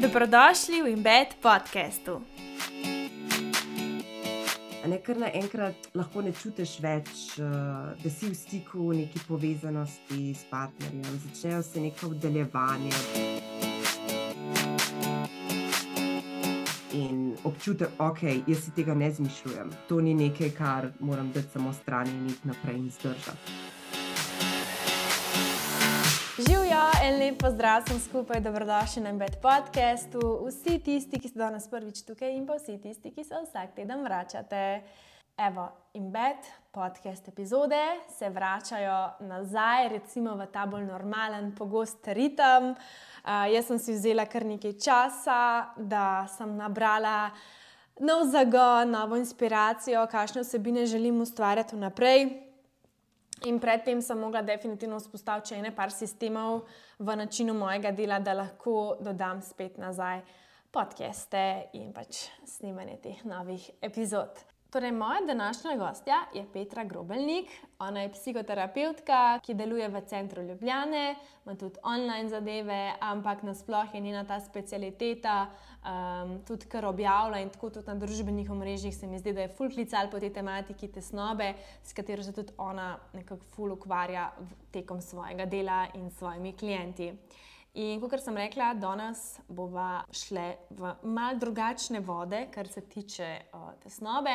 Dobrodošli v Embed podkastu. Ne, ker naenkrat lahko ne čutiš več, uh, da si v stiku, neki povezanosti s partnerjem, začnejo se neka oddaljevanja. In občutek, ok, jaz si tega ne zmišljujem. To ni nekaj, kar moram dati samo stran in iti naprej in zdržati. En lep pozdrav, sem skupaj, dobrodošli na Embed podkastu. Vsi tisti, ki ste danes prvič tukaj, in pa vsi tisti, ki se vsak teden vračate. Evo, Embed podcast epizode se vračajo nazaj, recimo v ta bolj normalen, pogost ritem. Uh, jaz sem si vzela kar nekaj časa, da sem nabrala nov zagon, novo inspiracijo, kakšne vsebine želim ustvarjati vnaprej. In predtem sem mogla definitivno vzpostaviti še nekaj sistemov v načinu mojega dela, da lahko dodam spet nazaj podcaste in pač snemanje teh novih epizod. Torej, moja današnja gostja je Petra Grobelnik. Ona je psihoterapeutka, ki deluje v centru Ljubljane, ima tudi online zadeve, ampak nasplošno je njena ta specialiteta, um, tudi kar objavlja in tako tudi na družbenih omrežjih. Se mi zdi, da je full klical po tej tematiki tesnobe, s katero se tudi ona nekako full ukvarja tekom svojega dela in svojimi klienti. In kot sem rekla, danes bomo šli v mal drugačne vode, kar se tiče uh, tesnobe,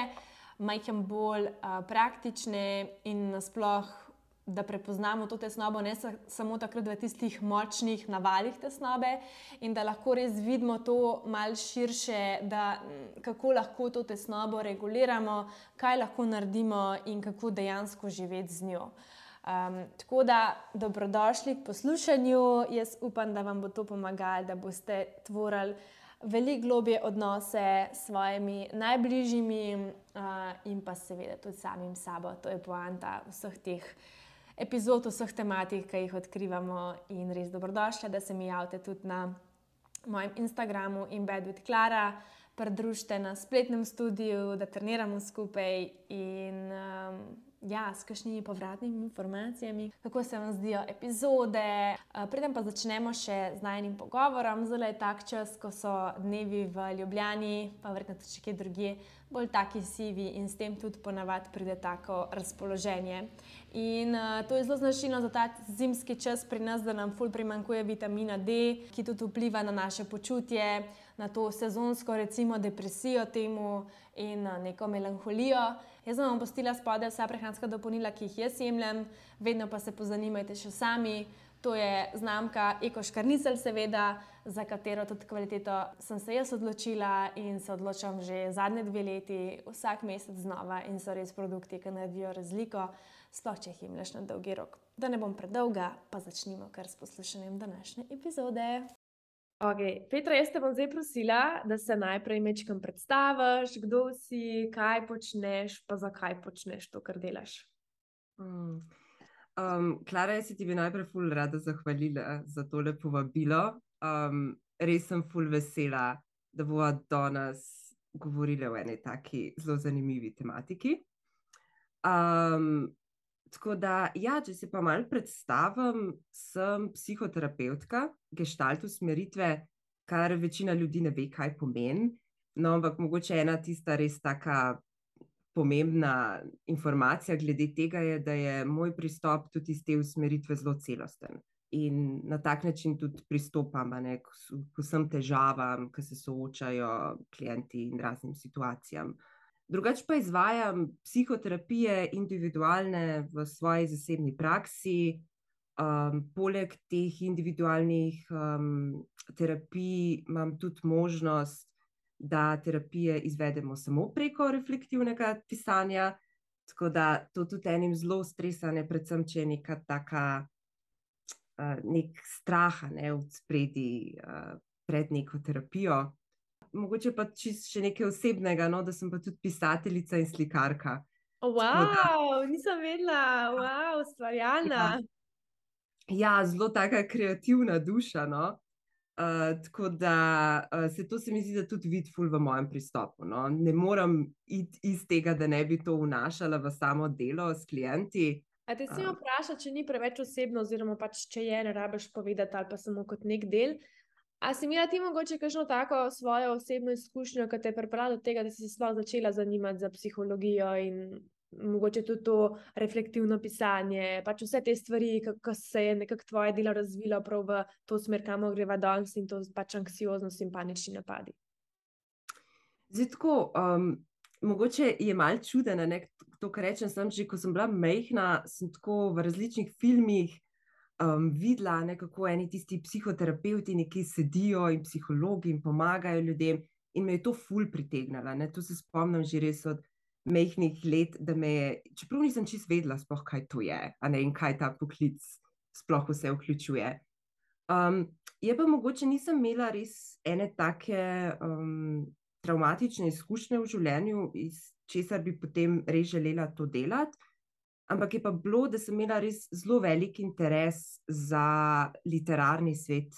majhen bolj uh, praktične in nasplošno, da prepoznamo to tesnobo ne sa samo takrat v tistih močnih navalih tesnobe in da lahko res vidimo to mal širše, da kako lahko to tesnobo reguliramo, kaj lahko naredimo in kako dejansko živeti z njo. Um, tako da, dobrodošli k poslušanju. Jaz upam, da vam bo to pomagalo, da boste tvorili veliko globje odnose s svojimi najbližjimi uh, in pa seveda tudi samim sabo. To je poanta vseh teh epizod, vseh tematik, ki jih odkrivamo. In res dobrodošli, da se mi javite tudi na mojem Instagramu in Bedwith Klara. Pridružite na spletnem studiu, da treniramo skupaj in um, ja, s kakšnimi povratnimi informacijami, kako se vam zdijo epizode. Preden pa začnemo še z najnim pogovorom, zelo je tak čas, ko so dnevi v Ljubljani, pa verjetno tudi kje drugje, bolj taki sivi in s tem tudi ponavadi pride tako razpoloženje. In uh, to je zelo značilno za ta zimski čas pri nas, da nam ful primankuje vitamina D, ki tudi vpliva na naše počutje, na to sezonsko, recimo, depresijo temu in na neko melanholijo. Jaz vam postila spode vsa prehranska dopolnila, ki jih jaz jemljem, vedno pa se pozanimajte še sami. To je znamka Ekoškarnicel, seveda, za katero tudi kvaliteto sem se jaz odločila in se odločam že zadnje dve leti, vsak mesec znova in so res produkti, ki naredijo razliko, sploh če jih jemliš na dolgi rok. Da ne bom predolga, pa začnimo kar s poslušanjem današnje epizode. Okay. Petra, jaz te bom zdaj prosila, da se najprej mečkam predstaviš, kdo si, kaj počneš, pa zakaj počneš to, kar delaš. Mm. Um, Klara, jaz ti bi najprej ful rada zahvalila za tole povabilo. Um, res sem ful vesela, da bova danes govorila o eni taki zelo zanimivi tematiki. Um, Tako da, ja, če se pa malo predstavim, sem psihoterapeutka, gestalt usmeritve, kar večina ljudi ne ve, kaj pomeni. No, ampak mogoče ena tista res taka pomembna informacija glede tega je, da je moj pristop tudi iz te usmeritve zelo celosten. In na tak način tudi pristopam ne, k, k vsem težavam, ki se soočajo klienti in raznim situacijam. Drugače pa izvajam psihoterapije individualne v svoji zasebni praksi. Um, poleg teh individualnih um, terapij imam tudi možnost, da terapije izvedemo samo preko reflektivnega pisanja. Tako da to tudi enim zelo stresane, predvsem če je neka taka, uh, nek strah ne, v spredi uh, pred neko terapijo mogoče pa čist še nekaj osebnega, no, da sem pa tudi pisateljica in slikarka. Wow, da, nisem vedela, wow, stvarjalna. Ja, ja, zelo taka kreativna duša. No? Uh, tako da uh, se to se mi zdi, da tudi vidful v mojem pristopu. No? Ne morem iti iz tega, da ne bi to vnašala v samo delo s klienti. A te si vprašala, če ni preveč osebno, oziroma pač, če je ne rabiš povedati, ali pa samo kot nek del. A si imela ti mogoče kakšno tako svojo osebno izkušnjo, ki te je pripravila do tega, da si se sploh začela zanimati za psihologijo in mogoče tudi to reflektivno pisanje, pač vse te stvari, kako se je nekako tvoje delo razvilo prav v to smer, kamor greva danes in to pač anksioznost in panični napadi? Zdaj, tako, um, mogoče je mal čudeno, to, kar rečem. Sem že, ko sem bila mehna, sem tako v različnih filmih um, videla, ne, kako eni tisti psihoterapeuti nekje sedijo in psihologi in pomagajo ljudem. In me je to ful pritegnilo. To se spomnim že res od mehkih let, da me je, čeprav nisem čist vedela, sploh kaj to je ne, in kaj ta poklic sploh vse vključuje. Um, je pa mogoče nisem imela res ene take um, traumatične izkušnje v življenju, iz česar bi potem res želela to delati. Ampak je pa bilo, da sem imela res zelo velik interes za literarni svet,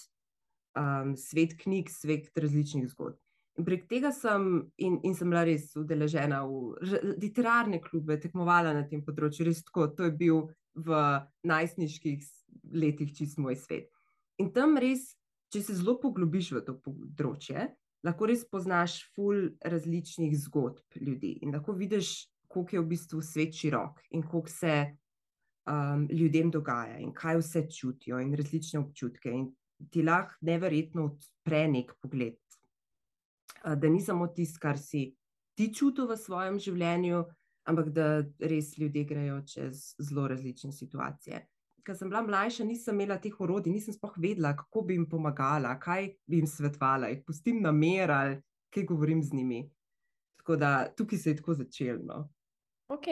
um, svet knjig, svet različnih zgodb. In prek tega sem, in, in sem bila res udeležena v literarne klube, tekmovala na tem področju, res tako. To je bil v najstniških letih čist moj svet. In tam res, če se zelo poglobiš v to področje, lahko res poznaš ful različnih zgodb ljudi in lahko vidiš kako je v bistvu svet širok in kako se um, ljudem dogaja in kaj vse čutijo in različne občutke. In ti lahko neverjetno odpre nek pogled. Uh, da ni samo tisto, kar si ti čutil v svojem življenju, ampak da res ljudje grejo čez zelo različne situacije. Ker sem bila mlajša, nisem imela teh orodij, nisem sploh vedela, kako bi jim pomagala, kaj bi jim svetovala, jih pustim na mer ali kaj govorim z njimi. Tako da tukaj se je tako začelo. No. Ok.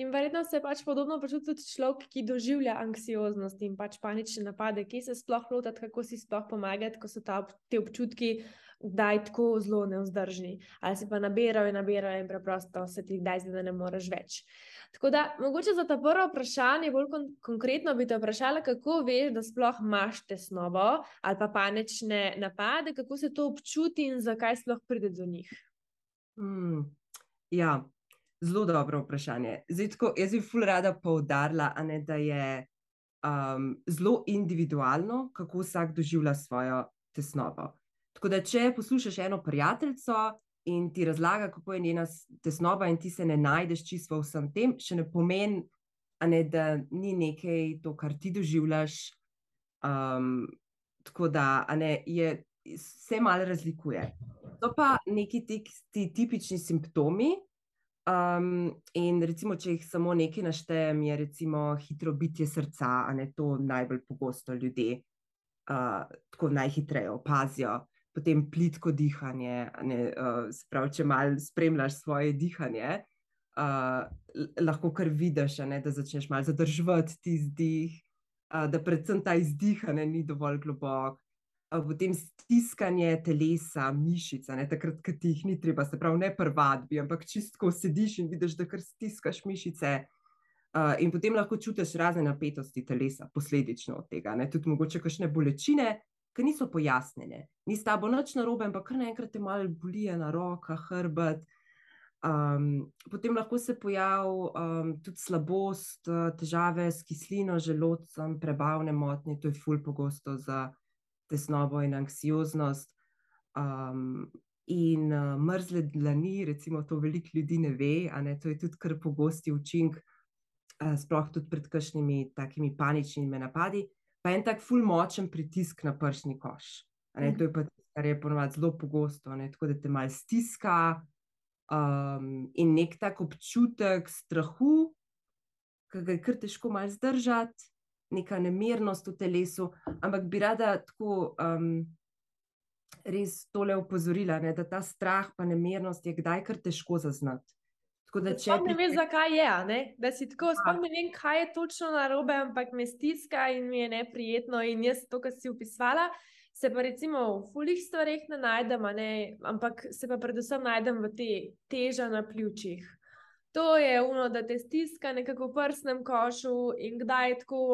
In verjetno se pač podobno počuti tudi človek, ki doživlja anksioznost in pač panične napade, ki se sploh lotiti, kako si sploh pomagati, ko so ta, te občutki kdaj tako zelo neuzdržni. Ali si pa nabirajo in nabirajo in preprosto se ti kdaj zdi, da ne moreš več. Tako da, mogoče za ta prvo vprašanje, bolj kon konkretno bi te vprašala, kako veš, da sploh imaš tesnobo ali pa panične napade, kako se to občuti in zakaj sploh pride do njih. Hmm. Ja, Zelo dobro vprašanje. Zdaj, tako, jaz bi ful rada poudarila, da je um, zelo individualno, kako vsak doživlja svojo tesnobo. Tako da, če poslušaš eno prijateljico in ti razlaga, kako je njena tesnoba, in ti se ne najdeš čisto vsem tem, še ne pomeni, ne, da ni nekaj to, kar ti doživljaš. Um, tako da ne, je, se malo razlikuje. To pa neki ti tipični simptomi. Um, in recimo, če jih samo nekaj naštejem, je recimo hitro bitje srca, a ne to najbolj pogosto ljudje uh, tako najhitreje opazijo. Potem plitko dihanje, ne, uh, pravi, če malo spremljaš svoje dihanje, uh, lahko kar vidiš, ne, da začneš malo zadržati ti zdih, uh, da predvsem ta izdihanje ni dovolj globok potem stiskanje telesa, mišica, ne, takrat, ko ti jih ni treba, se pravi, ne prvadbi, ampak čistko sediš in vidiš, da kar stiskaš mišice. Uh, in potem lahko čutiš razne napetosti telesa, posledično od tega. Ne. Tudi mogoče kakšne bolečine, ki niso pojasnjene. Ni s tabo noč na robe, ampak kar naenkrat te malo boli na rokah, hrbet. Um, potem lahko se pojavi um, tudi slabost, težave s kislino, želodcem, prebavne motnje, to je ful pogosto za tesnobo in anksioznost. Um, in uh, mrzle dlani, recimo, to veliko ljudi ne ve, ne, to je tudi kar pogosti učinek, uh, sploh tudi pred kakšnimi takimi paničnimi napadi. Pa en tak ful močen pritisk na pršni koš. Ne, to je pa tisto, kar je ponovadi zelo pogosto, ne, tako da te mal stiska. Um, in nek tak občutek strahu, ki ga je kar težko malo zdržati, neka nemirnost v telesu, ampak bi rada tako um, res tole upozorila, ne, da ta strah in nemirnost je kdaj kar težko zaznati. Da, če ne veš, zakaj je, ne? da si tako, sploh ne vem, kaj je točno narobe, ampak me stiska in mi je neprijetno. In jaz to, kar si upisala, se pa recimo v fulih stvareh ne najdem, ne? ampak se pa predvsem najdem v te teža na pljučih. To je uno, da te stiska nekako v prsnem košu in kdaj je tako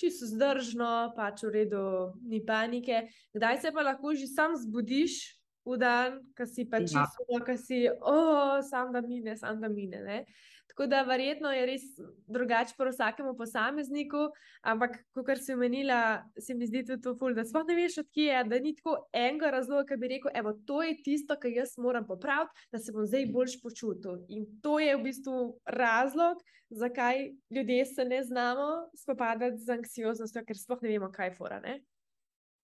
čisto zdržno, pač v redu, ni panike. Kdaj se pa lahko že sam zbudiš v dan, ki si pa Ja. čisto, ki si, oh, sam da mine, sam da mine. Ne? Tako da verjetno je res drugače pri vsakemu posamezniku, ampak, kot si omenila, se mi zdi tudi to ful, da sploh ne veš, odkje je, da ni tako enega razloga, ki bi rekel, evo, to je tisto, kar jaz moram popraviti, da se bom zdaj boljš počutil. In to je v bistvu razlog, zakaj ljudje se ne znamo spopadati z anksioznostjo, ker sploh ne vemo, kaj fora. Ne?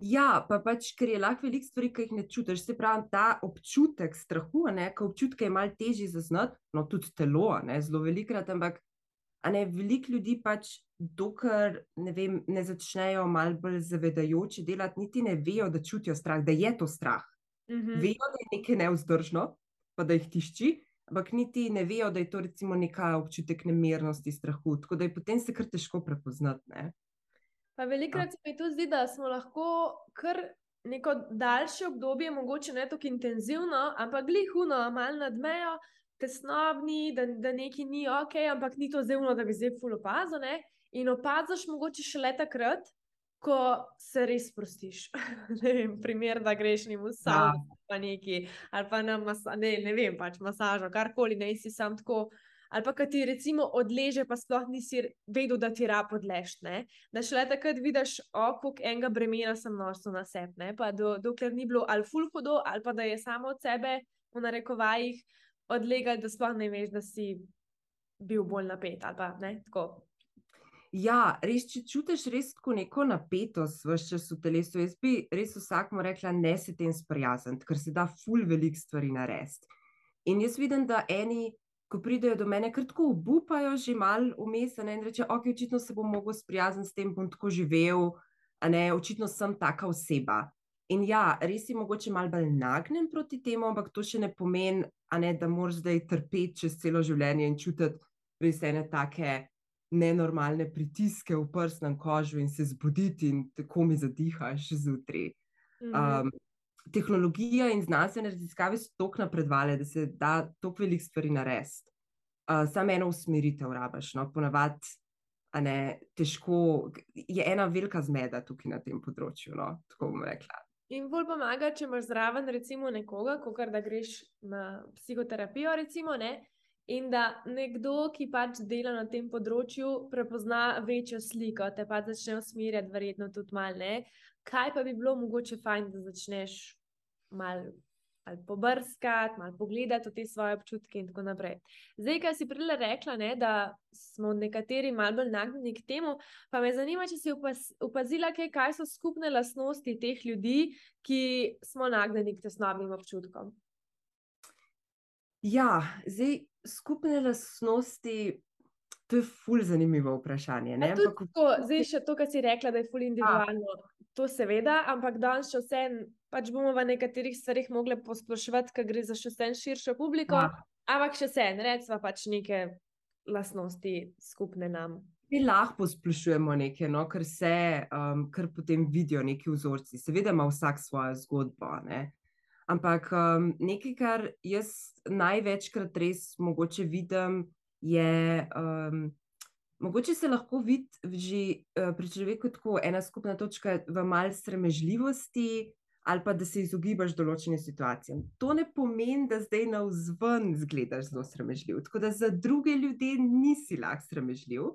Ja, pa pač, ker je lahko veliko stvari, ki jih ne čutiš. Se pravi, ta občutek strahu, ne, ki občutke je malo težji zaznati, no tudi telo, ne, zelo velikrat, ampak ne, veliko ljudi pač, dokler ne, vem, ne začnejo malo bolj zavedajoče delati, niti ne vejo, da čutijo strah, da je to strah. Mhm. Vejo, da je nekaj neuzdržno, pa da jih tišči, ampak niti ne vejo, da je to recimo neka občutek nemirnosti, strahu. Tako da je potem se kar težko prepoznati. Ne? Pa velikrat se mi tudi zdi, da smo lahko kar neko daljše obdobje, mogoče ne tako intenzivno, ampak glihuno, malo nad mejo, tesnobni, da, da nekaj ni ok, ampak ni to zevno, da bi zdaj ful opazil. ne. In opaziš mogoče šele takrat, ko se res sprostiš. ne vem, primer, da greš njim v savno, pa neki, ali pa na masa, ne, ne vem, pač masažo, karkoli, ne si sam tako. Ali pa, ki ti recimo odleže, pa sploh nisi vedel, da ti rab odleš. Ne? Da šele takrat vidiš, oko, enega bremena sem nosil na sebi, ne? pa do, dokler ni bilo ali ful hodo, ali pa da je samo od sebe, v narekovajih, odlegal, da sploh ne veš, da si bil bolj napet. ali Pa, ne? Tako. Ja, res, če čutiš res tako neko napetost v čas v telesu, jaz bi res vsakmu rekla, ne se tem sprijazniti, ker se da ful velik stvari narediti. In jaz vidim, da eni, ko pridejo do mene, kar tako obupajo že mal vmes a ne, in reče, ok, očitno se bom mogel sprijazniti s tem, bom tako živel, a ne, očitno sem taka oseba. In ja, res je mogoče malo bolj nagnen proti temu, ampak to še ne pomeni, a ne, da moraš zdaj trpeti čez celo življenje in čutiti res ene take nenormalne pritiske v prsnem kožu in se zbuditi in tako mi zadihaš zjutraj. Um, tehnologija in znanstvene raziskave so tako napredovale, da se da tako velik stvari narediti. Uh, Samo eno usmeritev rabaš, no, ponavadi, a ne, težko, je ena velika zmeda tukaj na tem področju, no, tako bom rekla. In bolj pomaga, če imaš zraven recimo nekoga, kot da greš na psihoterapijo, recimo, ne? in da nekdo, ki pač dela na tem področju, prepozna večjo sliko, te pa začne usmerjati, verjetno tudi malo. ne. Kaj pa bi bilo mogoče fajn, da začneš malo ali pobrskati, malo pogledati te svoje občutke in tako naprej. Zdaj, kaj si prej rekla, ne, da smo nekateri malo bolj nagnjeni k temu, pa me zanima, če si opaz, opazila, kaj, kaj so skupne lastnosti teh ljudi, ki smo nagnjeni k tesnobnim občutkom. Ja, zdaj skupne lastnosti, to je ful zanimivo vprašanje. Ne? Ampak tako, zdaj še to, kar si rekla, da je ful individualno. To seveda, ampak danes še vse, pač bomo v nekaterih stvarih mogli posploševati, ker gre za še vse širšo publiko, Ja. ampak še vse, recimo pač neke lastnosti skupne nam. Mi lahko splošujemo nekaj, no, ker se, um, ker potem vidijo neki vzorci. Seveda ima vsak svojo zgodbo. Ne? Ampak um, nekaj, kar jaz največkrat res mogoče vidim, je, um, mogoče se lahko vidi že uh, pri človeku tako ena skupna točka v mal sramežljivosti. Ali pa da se izogibaš določenim situacijam. To ne pomeni, da zdaj na vzven zgledaš zelo sramežljiv. Tako da za druge ljudi nisi lahko sramežljiv.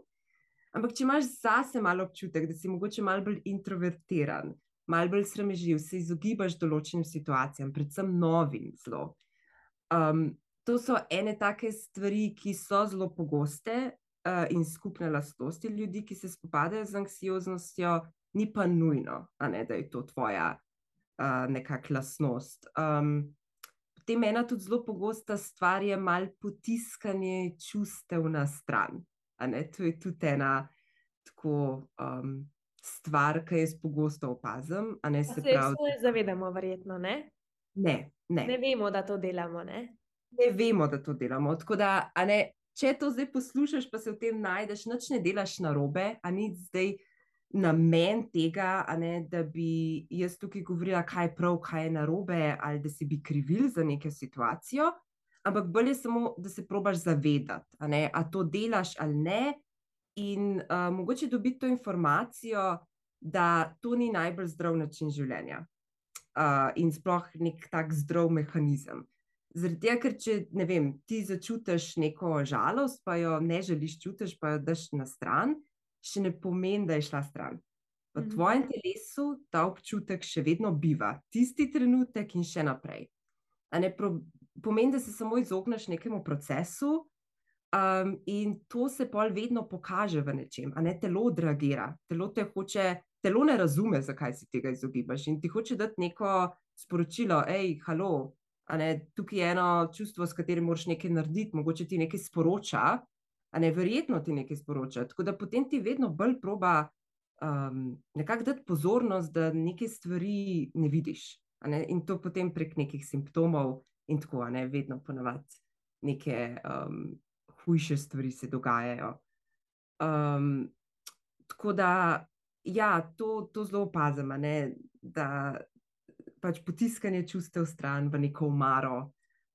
Ampak, če imaš zase malo občutek, da si mogoče malo bolj introvertiran, malo bolj sramežljiv, se izogibaš določenim situacijam, predvsem novim zelo. Um, to so ene take stvari, ki so zelo pogoste uh, in skupne lastnosti ljudi, ki se spopadajo z anksioznostjo, ni pa nujno, ne, da je to tvoja uh, nekakšna lastnost. Um, potem ena tudi zelo pogosta stvar je malo potiskanje čustev na stran. Ne, to je tudi ena tako um, stvar, ki jaz pogosto opazim. Ne, se se pravi, vsi ne zavedamo, verjetno, ne? ne, ne, Ne vemo, da to delamo, ne? ne vemo, da to delamo. Tako da, ne, če to zdaj poslušaš, pa se v tem najdeš, nič ne delaš narobe, a ni zdaj namen tega, a ne, da bi jaz tukaj govorila, kaj je prav, kaj je narobe, ali da si bi krivil za neko situacijo, ampak bolje samo, da se probaš zavedati, a, ne, a to delaš ali ne, in uh, mogoče dobiti to informacijo, da to ni najbolj zdrav način življenja. uh, in sploh nek tak zdrav mehanizem. Zaradi tega, ker če ne vem, ti začutiš neko žalost, pa jo ne želiš čutiš, pa jo daš na stran, še ne pomeni, da je šla stran. V Mhm. tvojem telesu ta občutek še vedno biva, tisti trenutek in še naprej. A ne pro, pomeni, da se samo izogneš nekemu procesu, um, in to se pol vedno pokaže v nečem, a ne telo odreagira. Telo te hoče, telo ne razume, zakaj si tega izogibaš in ti hoče dati neko sporočilo, hej, halo. Ne, tukaj je eno čustvo, s katerim moraš nekaj narediti, mogoče ti nekaj sporoča, a ne verjetno ti nekaj sporoča. Tako da potem ti vedno bolj proba um, nekako dati pozornost, da neke stvari ne vidiš. Ne, in to potem prek nekih simptomov, in tako, ne vedno ponavadi neke um, hujše stvari se dogajajo. Um, tako da, ja, to, to zelo opazim, da pač potiskanje čustev stran v neko omaro,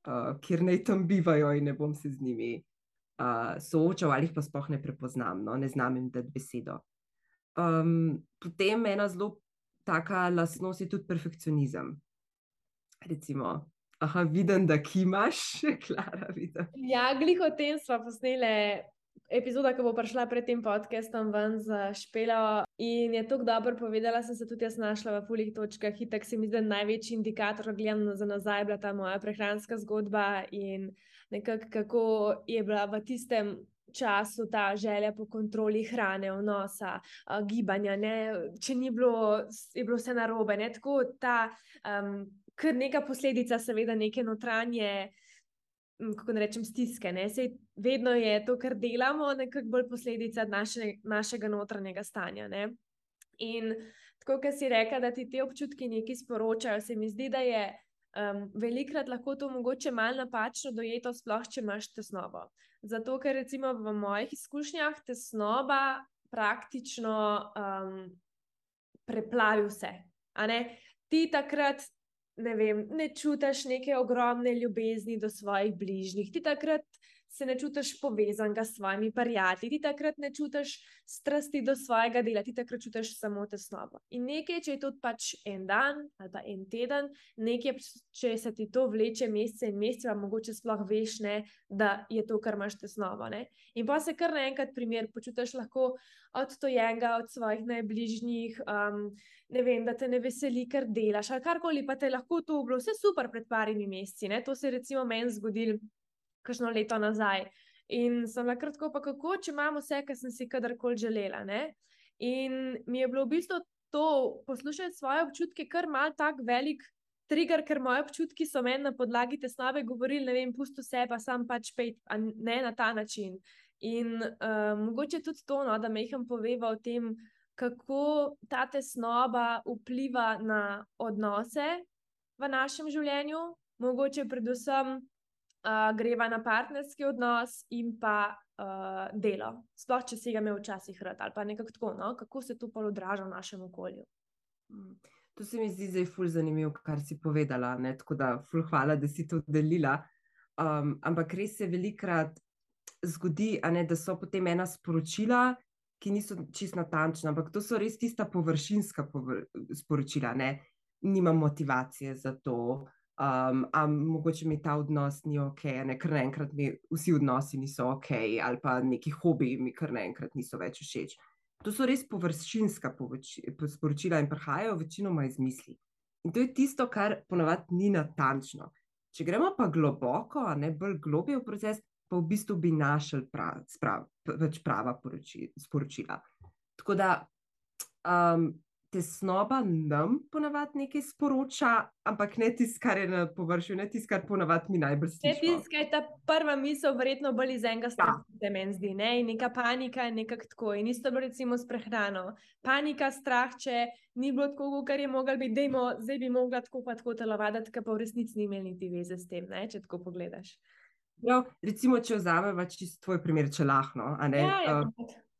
uh, kjer naj tam bivajo in ne bom se z njimi uh, soočal ali jih pa sploh ne prepoznam, no, ne znam jim dati besedo. Um, potem ena zelo taka lastnost je tudi perfekcionizem. Recimo, aha, vidim, da kimaš, Klara, vidim. Ja, glih o tem smo posneli epizodo, ki bo prišla pred tem podcastom ven za špelo. In je tako dobro povedala, sem se tudi jaz našla v pulih točkah. Itak se mi zdi, da največji indikator, gledam za nazaj, bila ta moja prehranska zgodba in nekako kako je bila v tistem. Času ta želja po kontroli hrane, vnosa, gibanja, ne? če ni bilo, je bilo vse narobe. Ne? Tako ta, um, kar neka posledica, seveda, neke notranje, m, kako ne rečem, stiske. Ne? Sej vedno je to, kar delamo, nekako bolj posledica naše, našega notranjega stanja. Ne? In tako, kot si rekla, da ti te občutki nekaj sporočajo, se mi zdi, da je um, velikrat lahko to mogoče malo napačno dojeto, sploh če imaš tesnobo. Zato, ker recimo v mojih izkušnjah tesnoba praktično um, preplavi vse. Ti takrat ne, vem, ne čutiš neke ogromne ljubezni do svojih bližnjih, ti takrat se ne čutiš povezanega s svojimi prijatelji, ti takrat ne čutiš strasti do svojega dela, ti takrat čutiš samo tesnobo. In nekaj, če je to pač en dan ali pa en teden, nekaj, če se ti to vleče mesece in mesece, pa mogoče sploh veš, ne, da je to, kar imaš tesnobo. Ne? In pa se kar naenkrat primer počutiš lahko odtojenega od svojih najbližjih, um, ne vem, da te ne veseli, kar delaš, ali karkoli, pa te lahko to bilo vse super pred parimi meseci. Ne? To se je recimo meni zgodilo kakšno leto nazaj. In sem bila kratko, pa kako, če imam vse, kar sem si kadarkoli želela. Ne? In mi je bilo v bistvu to poslušati svoje občutke, kar mal tak velik. Trigger, ker moje občutki so meni na podlagi tesnobe govorili, ne vem, pusti vse, pa sam pač pej, a ne na ta način. In uh, mogoče tudi to, no, da me jih poveva o tem, kako ta tesnoba vpliva na odnose v našem življenju, mogoče predvsem uh, greva na partnerski odnos in pa uh, delo. Sploh, če si ga imel včasih rad ali pa nekako tako, no? kako se to pa odraža v našem okolju. Mm. To se mi zdi zdaj ful zanimivo, kar si povedala. Ne? Tako da, ful hvala, da si to delila. Um, ampak res se velikrat zgodi, ne, da so potem ena sporočila, ki niso čist natančna, ampak to so res tista površinska povr sporočila. Ne? Nimam motivacije za to, um, a mogoče mi ta odnos ni ok, ne? ker naenkrat mi vsi odnosi niso ok, ali pa neki hobiji mi kar naenkrat niso več všeč. To so res površinska sporočila in prihajajo večinoma iz misli. In to je tisto, kar ponavadi ni natančno. Če gremo pa globoko, a ne bolj globje v proces, pa v bistvu bi našli prav, sprav, več prava poroči, sporočila. Tako da um, tesnoba nam ponavadi nekaj sporoča, ampak ne tisto, kar je na površju, ne tisto, kar ponavadi mi najbolj Ne slišimo. tisto, kar je ta prva misel, verjetno bolj iz enega strahu, se meni zdi. Ne? In neka panika je nekako tako. In isto bilo recimo s prehrano. Panika, strah, če ni bilo tako, kar je moglo biti, dejmo, zdaj bi mogla tako pa tako telovaditi, kar pa v resnici ni imel niti veze s tem, ne? če tako pogledaš. Ja, recimo, če vzamemo čisto tvoj primer, če lahno. a ne, Ja, ja, um,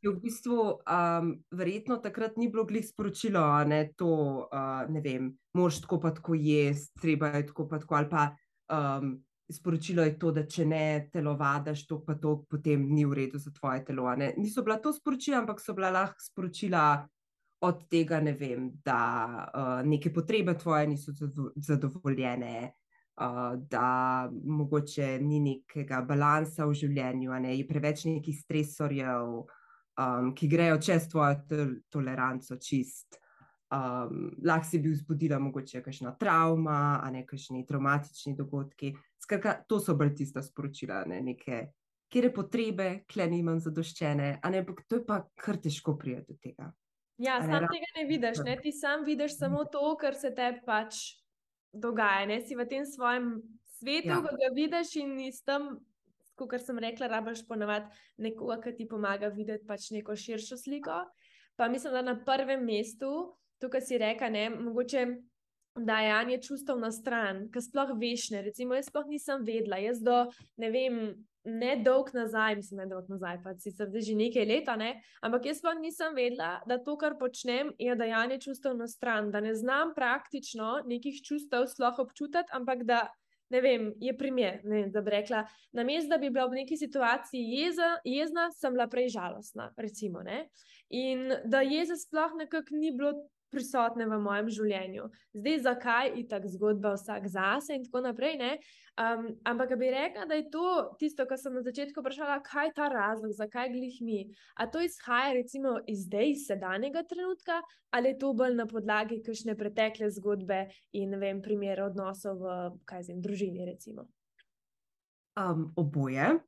je v bistvu um, verjetno takrat ni bilo glih sporočilo, a ne to, uh, ne vem, moš tako pa tako jesti, treba je tako pa tako, ali pa um, sporočilo je to, da če ne telovadaš to pa to, potem ni v redu za tvoje telo. ne. Niso bila to sporočila, ampak so bila lahko sporočila od tega, ne vem, da uh, neke potrebe tvoje niso zadovoljene, uh, da mogoče ni nekega balansa v življenju, ne, je preveč nekih stresorjev, um, ki grejo čez tvojo toleranco čist. Um, lahko si bil zbudila mogoče kakšna travma, a ne kakšni traumatični dogodki. Skratka, to so bolj tista sporočila, ne neke, kjer je potrebe, kle nimam zadoščene, a ne, to je pa kar težko prijeti do tega. Ja, sam tega ne vidiš, ne? ti sam vidiš samo to, kar se te pač dogaja. Ne? Si v tem svojem svetu, ja. ki ga vidiš in iz tam, kot sem rekla, rabiš ponovadi nekoga, ki ti pomaga videti pač neko širšo sliko. Pa mislim, da na prvem mestu, tukaj si reka, ne, mogoče dajanje čustev na stran, ki sploh veš, ne, recimo jaz sploh nisem vedla, jaz do, ne vem, ne dolg nazaj, mislim, ne dolg nazaj, pa sicer že nekaj leta, ne? ampak jaz pa nisem vedela, da to, kar počnem, je dajanje čustev na stran, da ne znam praktično nekih čustev sploh občutiti, ampak da. Ne vem, je primer, ne vem, da bi rekla, na mestu, da bi bila v neki situaciji jeza, jezna, sem bila prej žalostna. Recimo, in da jeza sploh nekako ni bilo prisotne v mojem življenju. Zdaj, zakaj je tako zgodba, vsak zase in tako naprej. Um, ampak bi rekla, da je to tisto, kar sem na začetku vprašala, kaj je ta razlog, zakaj glih mi. A to izhaja recimo iz iz sedanjega trenutka, ali je to bolj na podlagi kakšne pretekle zgodbe in ne vem, primere odnosov v zim, družini. Um, oboje.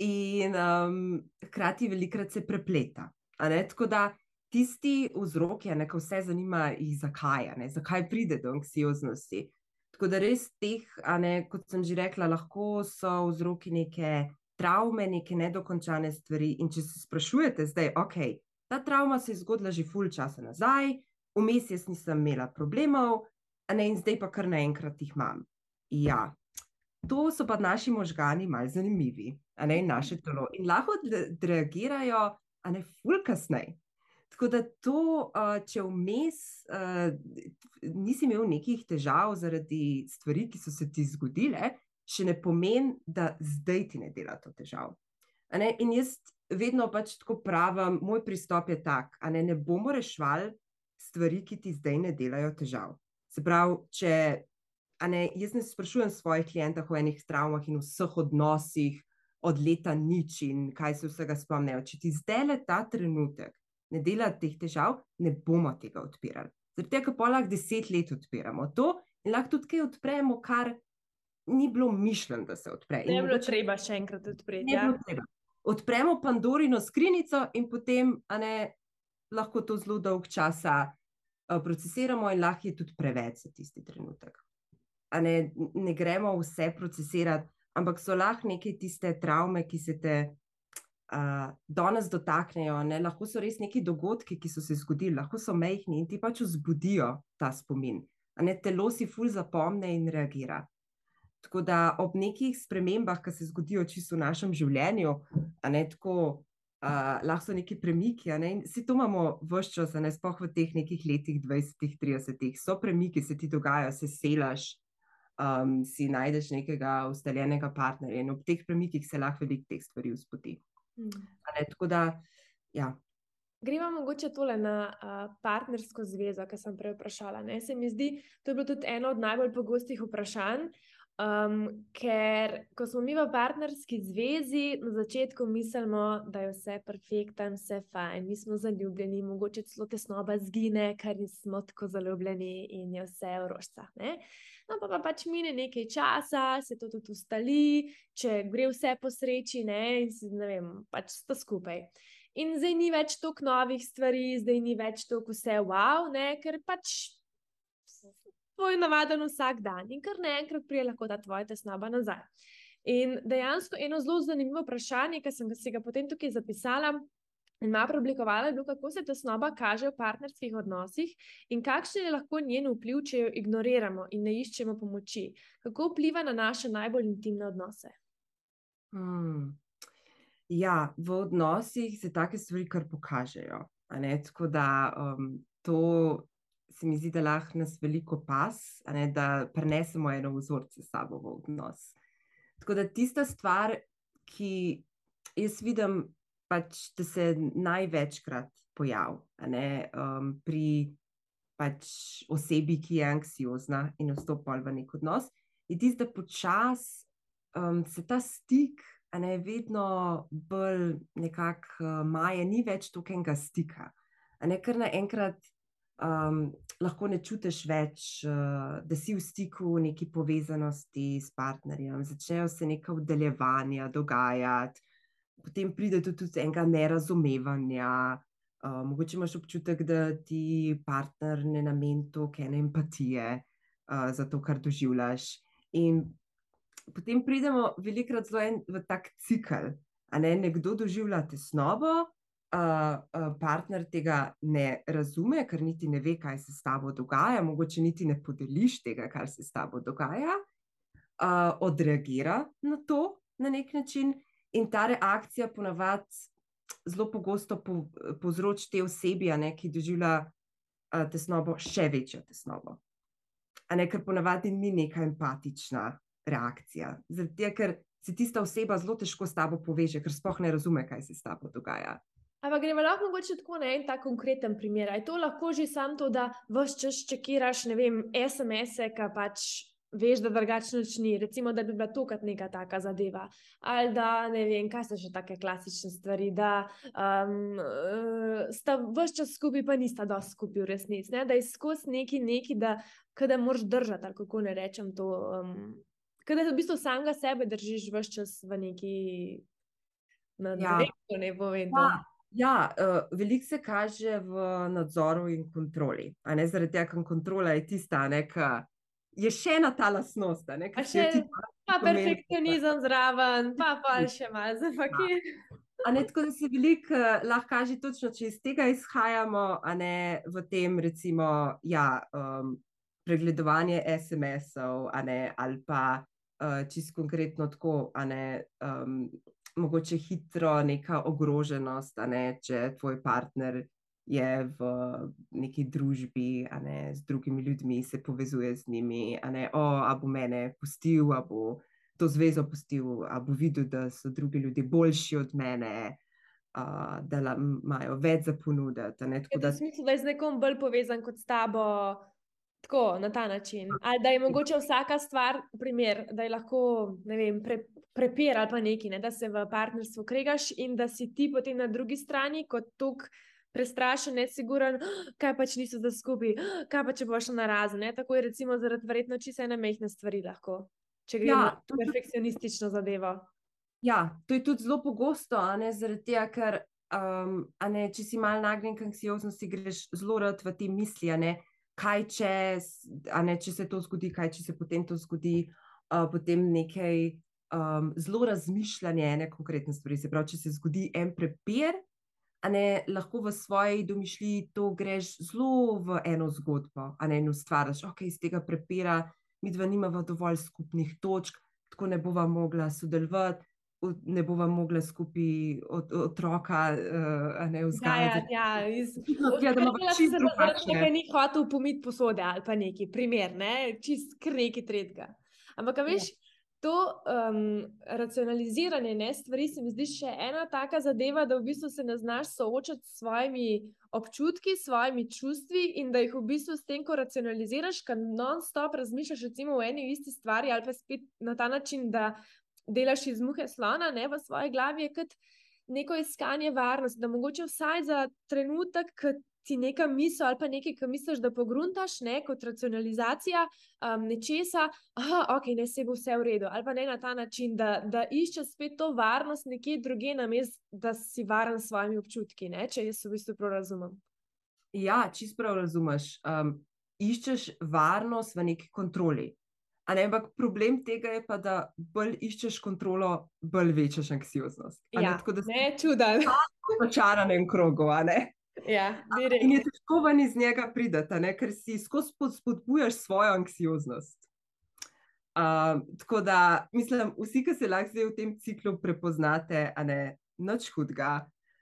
In um, hkrati velikrat se prepleta. Tako da tisti vzrok je, da vse zanima, zakaj, ne, zakaj pride do anksioznosti. Tako da res teh, ne, kot sem že rekla, lahko so vzroki neke travme, neke nedokončane stvari. In če se sprašujete zdaj, ok, ta travma se je zgodila že ful časa nazaj, vmes jaz nisem imela problemov, ne, in zdaj pa kar naenkrat jih imam. Ja. To so pa naši možgani malce zanimivi, ne naše telo. In lahko reagirajo, a ne ful kasneje. Tako da to, če vmes nisi imel nekih težav zaradi stvari, ki so se ti zgodile, še ne pomeni, da zdaj ti ne dela to težav. In jaz vedno pač tako pravim, moj pristop je tak, da ne, ne bomo rešvali stvari, ki ti zdaj ne delajo težav. Se pravi, če ne, jaz ne sprašujem svojih klientov o enih travmah in vseh odnosih od leta nič in kaj se vsega spomnijo. Če ti zdaj le ta trenutek ne dela teh težav, ne bomo tega odpirali. Zaradi tega, pa lahko deset let odpiramo to in lahko tudi kaj odpremo, kar ni bilo mišljeno, da se odpre. Ne bi bilo treba še enkrat odpreti. Ja. Odpremo Pandorino skrinjico in potem ne, lahko to zelo dolg časa uh, procesiramo, in lahko je tudi preveč za tisti trenutek. Ne, ne gremo vse procesirati, ampak so lahko neke tiste travme, ki se te uh, danes dotaknejo. Ne? Lahko so res neki dogodki, ki so se zgodili, lahko so mehki in ti pač vzbudijo ta spomin. Ne, telo si ful zapomne in reagira. Tako da ob nekih spremembah, ki se zgodijo čisto v našem življenju, ne, tako, uh, lahko so neki premiki. Ne, si to imamo vse čas, ne spoh v teh nekih letih, 20, 30, so premiki, se ti dogajajo, se selaš, um, si najdeš nekega ustaljenega partnerja in ob teh premikih se lahko veliko teh stvari vzpoti. Mm. Da, ja. Gremo mogoče tole na uh, partnersko zvezo, ki sem prej vprašala. Ne? Se mi zdi, to je bilo tudi eno od najbolj pogostih vprašanj. Um, ker, ko smo mi v partnerski zvezi, na začetku mislimo, da je vse perfektno, vse fajn, mi smo zaljubljeni, mogoče celo tesnoba zgine, ker nismo tako zaljubljeni in je vse v rožcah. No, pa, pa pač mine nekaj časa, se to tudi ustali, če gre vse po sreči, ne, ne vem, pač sta skupaj. In zdaj ni več toliko novih stvari, zdaj ni več toliko vse wow, ne, ker pač tvoj navaden vsak dan in kar naenkrat prije lahko ta tvoja tesnoba nazaj. In dejansko eno zelo zanimivo vprašanje, ki sem ga, ga potem tukaj zapisala, In ima preoblikovala je bilo, kako se tesnoba kaže v partnerskih odnosih in kakšen je lahko njen vpliv, če jo ignoriramo in ne iščemo pomoči. Kako vpliva na naše najbolj intimne odnose? Hmm. Ja, v odnosih se take stvari kar pokažejo. Tako da um, to se mi zdi, da lahko nas veliko pas, da prenesemo eno vzorce sabo v odnos. Tako da tista stvar, ki jaz vidim pač, da se največkrat pojavi um, pri pač osebi, ki je anksiozna in vstopa v nek odnos, je tisto, da počasi um, se ta stik. A ne vedno bolj nekako uh, maje, ni več tokenga stika. A ne kar naenkrat um, lahko ne čutiš več, uh, da si v stiku, neki povezanosti s partnerjem, začnejo se neka oddaljevanja dogajati, potem pride tudi do enega nerazumevanja, Uh, mogoče imaš občutek, da ti partner ne nameni toliko empatije uh, za to, kar doživljaš. In potem pridemo velikokrat zelo en, v tak cikl. Ne? Nekdo doživlja tesnobo, uh, uh, partner tega ne razume, ker niti ne ve, kaj se s tabo dogaja, mogoče niti ne podeliš tega, kar se s tabo dogaja, uh, odreagira na to na nek način. In ta reakcija ponavadi zelo pogosto po, povzroči te osebi, ne, ki doživlja uh, tesnobo, še večjo tesnobo. Ne, ker ponavadi ni neka empatična reakcija. Zato, ker se tista oseba zelo težko s tabo poveže, ker sploh ne razume, kaj se s tabo dogaja. Ampak gremo lahko mogoče tako na en tak konkreten primer. Je to lahko že samo to, da vse čas čekiraš, ne vem, SMS-e, ki pač veš, da drugačno ni, recimo, da bi bila to kot neka taka zadeva. Ali da ne vem, kaj so še take klasične stvari, da um, sta vse čas skupaj, pa nista dosti skupaj v resnici. Ne? Da je skozi neki, neki da, da moraš držati, ali kako ne rečem to. Um, da v bistvu samega sebe držiš vse čas v neki. Na ja. Ne povem. Ja. Ja, uh, veliko se kaže v nadzoru in kontroli. Zaradi tega, ker kontrola je tista, ki je še ena ta lasnost. Ne, pa še ti, pa perfekcionizem zraven, pa pa še malo za fakir. A ne tako, da se veliko uh, lahko kaže, točno če iz tega izhajamo, a ne v tem, recimo, ja, um, pregledovanje SMS-ov, ali pa uh, čisto konkretno tako, a ne um, mogoče hitro neka ogroženost, a ne če tvoj partner je v neki družbi, ne, z drugimi ljudmi, se povezuje z njimi, a ne, o, a bo mene pustil, a bo to zvezo pustil, a bo videl, da so drugi ljudje boljši od mene. Uh, da imajo več za ponuditi. Ja, da... Smisel, da je z nekom bolj povezan kot s tabo, tako na ta način. Ali da je mogoče vsaka stvar, primer, da je lahko vem, pre, prepir ali pa nekaj, ne? da se v partnerstvu kregaš in da si ti potem na drugi strani kot tukaj prestrašen, nesiguren, kaj pa če niso za skupaj, kaj pa če boš na razen. Tako je, recimo, zaradi verjetno čisto ene mehne stvari lahko, če gre ja, za perfekcionistično zadevo. Ja, to je tudi zelo pogosto, ne, zaradi tega, ker um, ne, če si mal nagnjen k anksioznosti, greš zelo rad v te misli. Ne, kaj če, ne, če se to zgodi, kaj če se potem to zgodi, uh, potem nekaj. Um, zelo razmišljanje ene konkretne stvari. Se pravi, če se zgodi en prepir, ne lahko v svoji domišljiji to greš zelo v eno zgodbo, a ne eno stvaraš, ok, iz tega prepira, mi dva nimava dovolj skupnih točk, tako ne bova mogla sodelovati. Ne bova mogla skupaj od, otroka, uh, ne vzgajati. Ja, ja, iz... ja, da imamo čisto drugačne. Nekaj ni hotel pomiti posode ali pa neki primer, ne? čist kr neki tretga. Ampak, veš, ja to um, racionaliziranje ne, stvari se mi zdi še ena taka zadeva, da v bistvu se ne znaš soočati s svojimi občutki, s svojimi čustvi in da jih v bistvu s tem, ko racionaliziraš, kar non-stop razmišljaš recimo o eni isti stvari ali pa spet na ta način, da delaš iz muhe slona ne, v svoji glavi, je kot neko iskanje varnosti, da mogoče vsaj za trenutek, ti neka misel ali pa nekaj, kar misliš, da pogruntaš, ne kot racionalizacija um, nečesa, da ok, ne se bo vse v redu, ali pa ne na ta način, da, da iščeš spet to varnost nekje druge, namesto da si varen s svojimi občutki, ne? če jaz v bistvu prav razumem. Ja, čist prav razumeš. Um, iščeš varnost v neki kontroli. Ne, ampak problem tega je pa, da bolj iščeš kontrolo, bolj večaš anksioznost. Ja, ne, tako da se ne čudaš. V začaranem krogu, a ne? Ja, in je težko ven iz njega prideti, ker si skozi spodbujaš svojo anksioznost. Uh, tako da, mislim, vsi, ki se lahko zdaj v tem ciklu prepoznate, a ne noč hudega,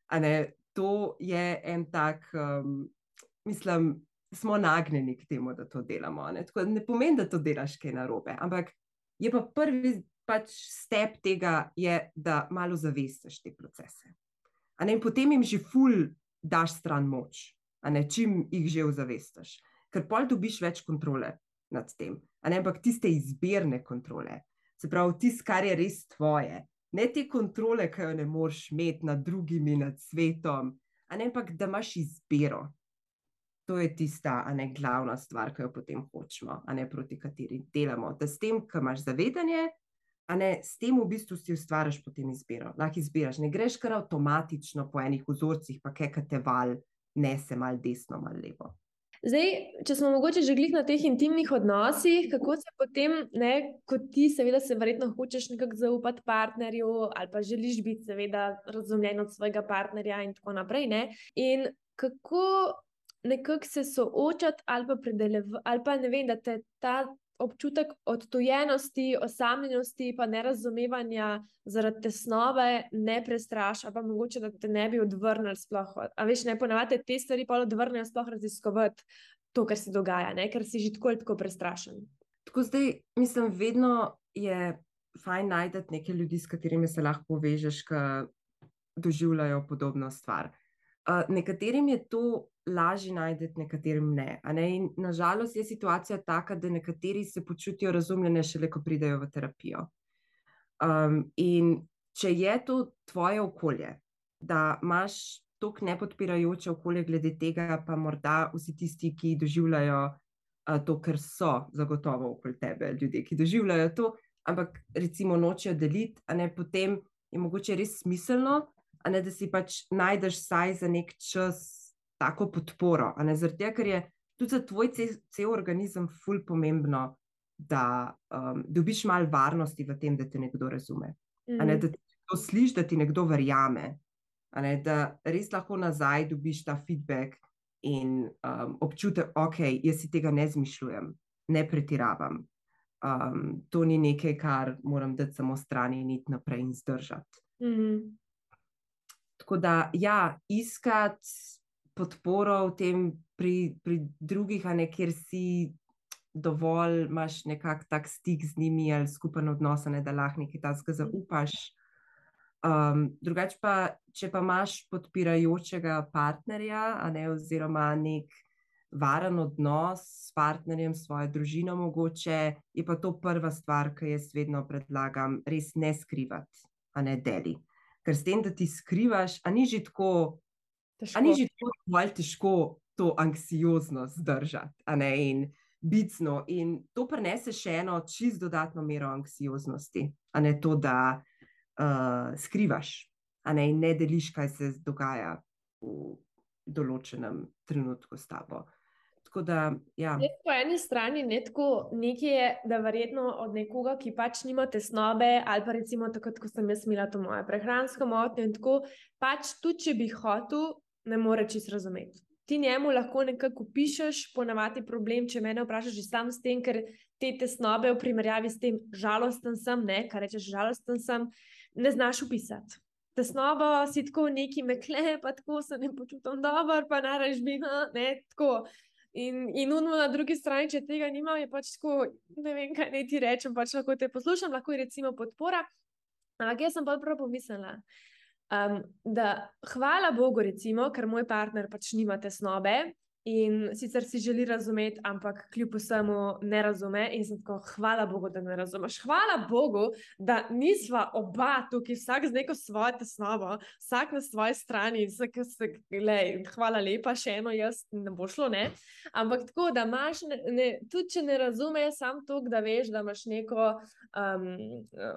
a ne to je en tak, um, mislim, smo nagnjeni k temu, da to delamo. Ne, tako, ne pomeni, da to delaš kaj narobe, ampak je pa prvi pač step tega, je, da malo zavestiš te procese. Ne, in potem jim že ful daš stran moč, ne, čim jih že ozavestiš, ker pol dobiš več kontrole nad tem. Ne, ampak tiste izbirne kontrole, se pravi, tisto, kar je res tvoje, ne te kontrole, ki jo ne moreš imeti nad drugimi, nad svetom, ne, ampak da imaš izbiro. To je tista, a ne glavna stvar, ki jo potem hočemo, a ne proti kateri delamo. Da s tem, ki imaš zavedanje, ne s tem v bistvu si ustvariš potem izbiro. Lahko izbiraš, ne greš kar avtomatično po enih vzorcih, pa kaj te val, ne se mal desno, mal levo. Zdaj, če smo mogoče že glih na teh intimnih odnosih, kako se potem, ne, kot ti, seveda, se verjetno hočeš nekako zaupati partnerju, ali pa želiš biti, seveda, razumljen od svojega partnerja, in tako naprej. Ne? In kako nekako se soočati, ali pa predelevati, ali pa ne vem, da te ta občutek odtujenosti, osamljenosti, pa nerazumevanja zaradi tesnove ne prestraša, pa mogoče da te ne bi odvrnili sploh. A veš, ne ponavadi te stvari pa odvrnejo sploh raziskovati to, kar se dogaja, ne? ker si že tako ali tako prestrašen. Tako zdaj, mislim, vedno je fajn najti neke ljudi, s katerimi se lahko povežeš, ki doživljajo podobno stvar. Uh, nekaterim je to lažje najti, nekaterim ne. ne? In nažalost je situacija taka, da nekateri se počutijo razumljene, šele ko pridejo v terapijo. Um, in če je to tvoje okolje, da imaš tako nepodpirajoče okolje glede tega, pa morda vsi tisti, ki doživljajo uh, to, ker so zagotovo okoli tebe, ljudje, ki doživljajo to, ampak recimo nočejo deliti, a ne potem je mogoče res smiselno. Ne, da si pač najdeš vsaj za nek čas tako podporo. Zaradi tega, ker je tudi za tvoj cel, cel organizem ful pomembno, da um, dobiš malo varnosti v tem, da te nekdo razume. Mm. Ne, da ti to slišiš, da ti nekdo verjame. Ne, da res lahko nazaj dobiš ta feedback in um, občutek, da okay, jaz si tega ne zmišljujem, ne pretiravam. Um, to ni nekaj, kar moram dati samo strani in iti naprej in zdržati. Mm -hmm. Tako da, ja, iskati podporo v tem pri, pri drugih, a ne kjer si dovolj, imaš nekako tak stik z njimi ali skupen odnos, ne, da lahko nekaj takega zaupaš. Um, drugače pa, če pa imaš podpirajočega partnerja, ne, oziroma nek varen odnos s partnerjem, svojo družino, mogoče je pa to prva stvar, ki jaz vedno predlagam, res ne skrivati, a ne deli. Ker s tem, da ti skrivaš, a ni že tako Težko. A ni že tako malo težko to anksioznost zdržati in bicno. In to prenese še eno čist dodatno mero anksioznosti, a ne to, da uh, skrivaš, a ne, ne deliš, kaj se dogaja v določenem trenutku s tabo. Da, ja. Po eni strani je tako nekaj, da verjetno od nekoga, ki pač nima tesnobe, ali pa recimo tako, kot sem jaz imela to moje prehransko motnjo, in tako pač tudi, če bi hotel, ne more čisto razumeti. Ti njemu lahko nekako pišeš, ponavadi problem, če me vprašaš, že sam s tem, ker te tesnobe v primerjavi s tem žalosten sem, ne, kar rečeš, žalosten sem, ne znaš upisati. Tesnobo si tako neki mekle, pa tako se ne počutim dobro, pa naraž bi, ne, tako. In, in unmo na drugi strani, če tega nima, je pač tako, ne vem, kaj naj ti rečem, pač lahko te poslušam, lahko je recimo podpora. Ampak jaz sem pa prav pomislila. Um, da, hvala Bogu, recimo, ker moj partner pač nima tesnobe in sicer si želi razumeti, ampak kljub vsemu ne razume. In sem tako, hvala Bogu, da ne razumeš. Hvala Bogu, da nisva oba tukaj, vsak z neko svojo tesnobo, vsak na svoji strani. Se, lej, hvala lepa, še eno, jaz ne bo šlo. Ne? Ampak tako, da imaš, ne, ne, tudi če ne razumeš, sam to, da veš, da imaš neko um,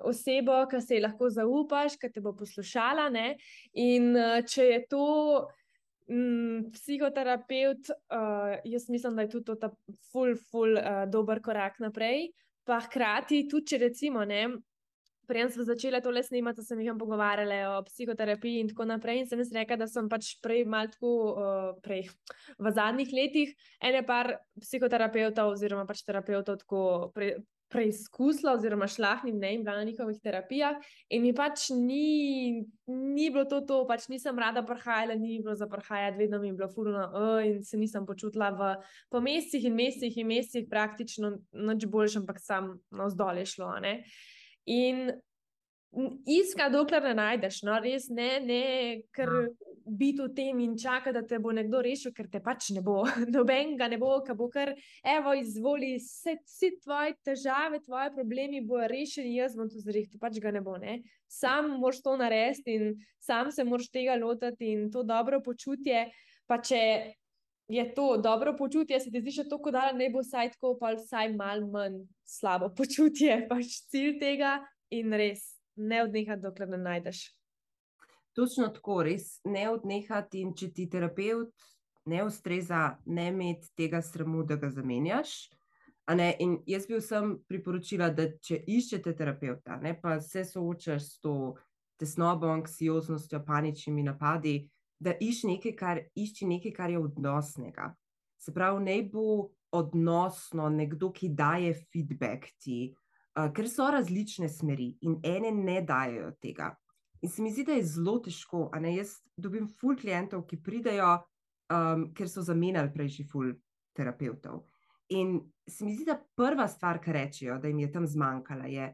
osebo, ki se ji lahko zaupaš, ki te bo poslušala. Ne? In uh, če je to. Mm, psihoterapeut, uh, jaz mislim, da je tudi to ta ful, ful, uh, dober korak naprej. Pa hkrati, tudi če recimo, ne, prej smo začeli to le snimati, da sem jih pogovarjala o psihoterapiji in tako naprej. In sem jaz rekla, da sem pač prej malo tako, uh, prej v zadnjih letih, ene par psihoterapeutov oziroma pač terapeutov tako pre, preizkusila, oziroma šla jim ne in bila na njihovih terapijah, in mi pač ni, ni bilo to, to, pač nisem rada prhajala, ni bilo za prhajati, vedno mi je bilo furno, uh, in se nisem počutila v, po mesecih in mesecih in mesecih praktično nič boljš, ampak sam no, zdolje šlo. Ne? In Iska, dokler ne najdeš, no, res ne, ne, ker Ja. biti v tem in čaka, da te bo nekdo rešil, ker te pač ne bo, noben ga ne bo, ki bo kar, evo, izvoli, vse, vse tvoje težave, tvoje problemi bojo rešeni, jaz bom to zrihtel, pač ga ne bo, ne. Sam moraš to narediti in sam se moraš tega lotiti in to dobro počutje, pa če je to dobro počutje, se ti zdi še tako, da ne bo vsaj tako, pa vsaj malo manj slabo počutje, pač cilj tega in res ne odnehati, dokler ne najdeš. Točno tako, res ne odnehati. In če ti terapeut ne ustreza, ne imeti tega sramu, da ga zamenjaš. in jaz bi vsem priporočila, da če iščete terapeuta, ne, pa se soočaš s to tesnobo, anksioznostjo, paničnimi napadi, da iš nekaj, kar, išči nekaj, kar je odnosnega. Se pravi, ne bo odnosno nekdo, ki daje feedback ti, uh, ker so različne smeri in ene ne dajo tega. In se mi zdi, da je zelo težko. Ne, jaz dobim ful klientov, ki pridejo, um, ker so zamenjali prejšnji ful terapeutov. In se mi zdi, da prva stvar, kar rečejo, da jim je tam zmanjkala, je,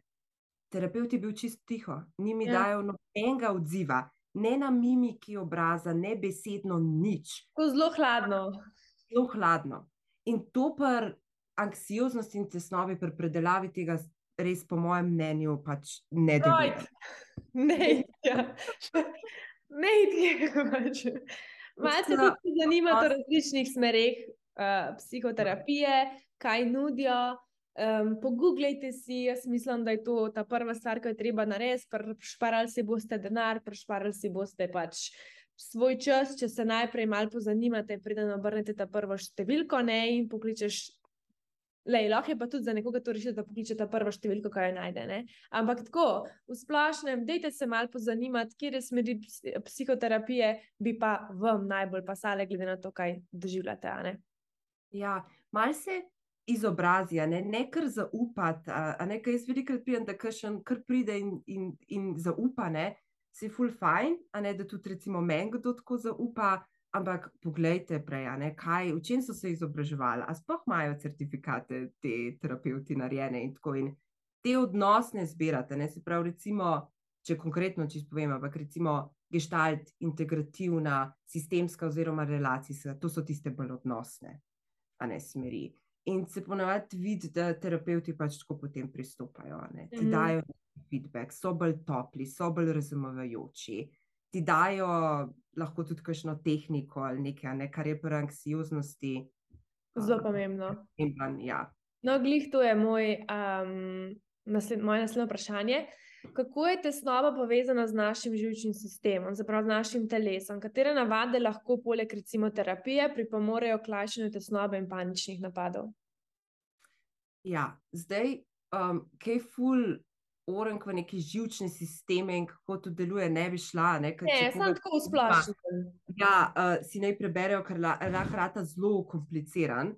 terapeut je bil čist tiho, ni mi Ja. ja. dajal nobenega odziva, ne na mimiki obraza, ne besedno, nič Tako zelo hladno. zelo hladno. In to pri anksioznosti in tesnobi, pri predelavi tega, res, po mojem mnenju, pač ne deluje. Ne, ja. ne, pač. Malce da- tudi zanima o različnih smereh uh, psihoterapije, kaj nudijo. Um, Pogooglejte si, jaz mislim, da je to ta prva stvar, ki jo je treba narediti. Prešparali si boste denar, prešparali si boste pač svoj čas, če se najprej malo pozanimate, preden obrnete ta prvo številko ne, in pokličeš. Lej, lahko je pa tudi za nekoga to rešiti, da pokliče ta prvo številko, kaj jo najde. Ne? Ampak tako, v splošnem, dejte se malo pozanimati, kje smeri ps- psihoterapije bi pa vam najbolj pasale, glede na to, kaj doživljate. Ja, mal se izobrazi, a ne, ne kar zaupati. A, a ne, kaj jaz velikokrat pijem, da kažem, kar pride in, in, in zaupa, ne, se je full fajn, a ne, da tudi recimo meni kdo tako zaupa. Ampak poglejte prej, ne, kaj, v čem so se izobraževali, a sploh imajo certifikate te terapeuti narejene in tako. In te odnosne zbirate, ne, se pravi, recimo, če konkretno čisto povem, ampak recimo geštalt, integrativna, sistemska oziroma relacijska, to so tiste bolj odnosne, a ne smeri. In se ponavadi vidi, da terapeuti pač tako potem pristopajo, ne, ti Mhm. dajo feedback, so bolj topli, so bolj razumevajoči, ti dajo lahko tudi kakšno tehniko ali nekaj, ne, kar je pri anksioznosti. Zelo um, pomembno. pomemben, ja. No, glih to je moj, um, nasled, moje naslednje vprašanje. Kako je tesnoba povezana z našim živčnim sistemom, zapravo z našim telesom? Katere navade lahko, poleg recimo terapije, pripomorejo k lajšanju tesnobe in paničnih napadov? Ja, zdaj, um, kaj ful orenk v neke živčne sisteme in kako to deluje, ne bi šla. Ne, ker Ne, samo tako splošnem. Ja, uh, si naj preberejo, ker la- lahko rata zelo kompliciran.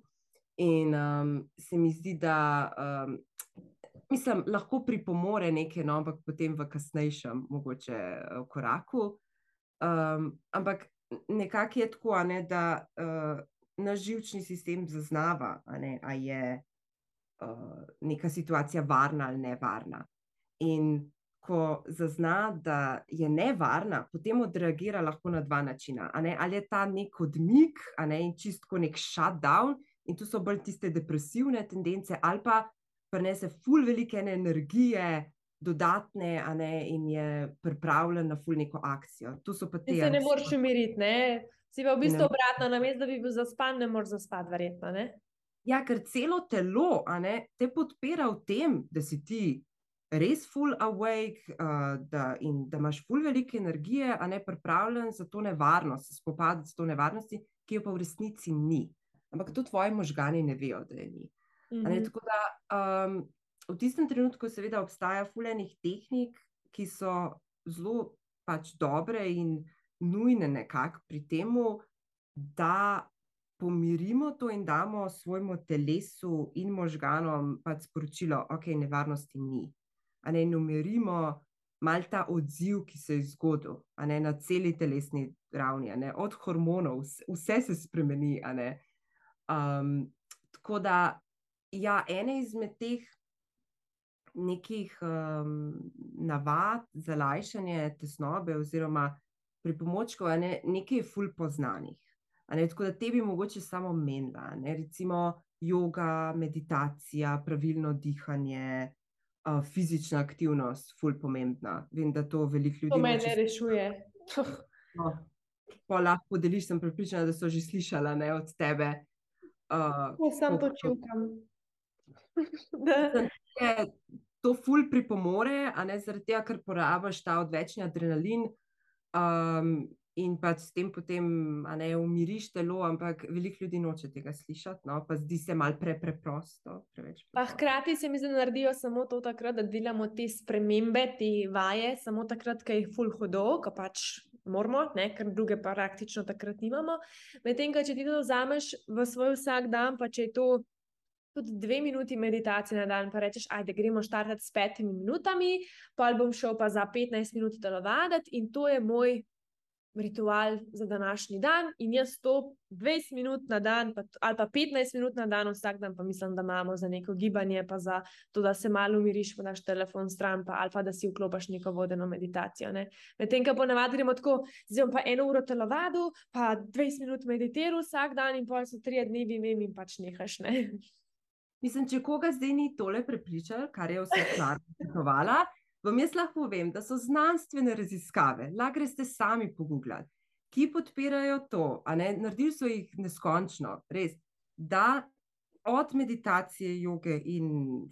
In um, se mi zdi, da um, mislim, lahko pripomore nekaj, no, ampak potem v kasnejšem, mogoče uh, koraku. Um, ampak nekako je tako, ne, da uh, naš živčni sistem zaznava, a ne, a je uh, neka situacija varna ali nevarna. In ko zazna, da je nevarna, potem odreagira lahko na dva načina. Ne? Ali je ta nek odmik, ne in čistko nek shutdown, in tu so bolj tiste depresivne tendence, ali pa prenese ful velike ene energije, dodatne, a ne in je pripravljen na ful neko akcijo. Tu so pa te. In se ne moreš umiriti, ne? Si pa v Ne bistvu moreš. obratno, namesto da bi bil zaspan, ne moreš zaspati, verjetno. Ne? Ja, ker celo telo ne, te podpira v tem, da si ti res full awake uh, da, in da imaš full velike energije, a ne pripravljen za to nevarnost, spopadati s to nevarnostjo, ki jo pa v resnici ni. Ampak to tvoji možgani ne vejo, da je ni. Ne, Mhm. tako da um, v tistem trenutku, seveda, obstaja fulejnih tehnik, ki so zelo pač dobre in nujne nekako pri tem, da pomirimo to in damo svojemu telesu in možganom pač sporočilo, da okay, nevarnosti ni. Ne in umirimo mal ta odziv, ki se je zgodil ne, na celi telesni ravni, ne, od hormonov, vse, vse se spremeni. Um, tako da, ja, ene izmed teh nekih um, navad za lajšanje tesnobe oziroma pripomočkov, ne, nekaj je ful poznanih. Ne, tako da te bi mogoče samo menila, ne, recimo yoga, meditacija, pravilno dihanje, uh, fizična aktivnost, ful pomembna. Vem, da to veliko ljudi. To me ne rešuje. No, pa lahko deliš, sem pripričana, da so že slišala ne, od tebe. Uh, Sam to čukam. to ful pripomore, a ne zaradi tega, ker porabiš ta odvečni adrenalin um, in pa s tem potem ne, umiriš telo, ampak veliko ljudi noče tega slišati, no, pa zdi se mal pre preprosto. Pa hkrati se mi zdi, da naredijo samo to takrat, da delamo te spremembe, te vaje, samo takrat, ko jih ful hodo, ko pač. Moramo, ne, ker druge pa praktično takrat nimamo. Medtem, če ti to vzameš v svoj vsak dan, pa če je to tudi dve minuti meditacije na dan, pa rečeš, ajde, gremo štartati s petimi minutami, pa bom šel pa za 15 minut telovaditi in to je moj ritual za današnji dan. In jaz to 20 minut na dan, pa, ali pa 15 minut na dan, vsak dan, pa mislim, da imamo za neko gibanje, pa za to, da se malo umiriš, pa daš telefon stran, pa, ali pa da si vklopiš neko vodeno meditacijo. Ne. Medtem, ko ponavadi gremo tako, zdaj pa eno uro telovadu, pa 20 minut meditiral vsak dan, in pol so tri dni, vem, in pač nehaš. Ne. Mislim, če koga zdaj ni tole prepričal, kar je vse klarno, vam jaz lahko povem, da so znanstvene raziskave, lahko greste sami pogooglati, ki podpirajo to, a ne, naredili so jih neskončno, res, da od meditacije, joge in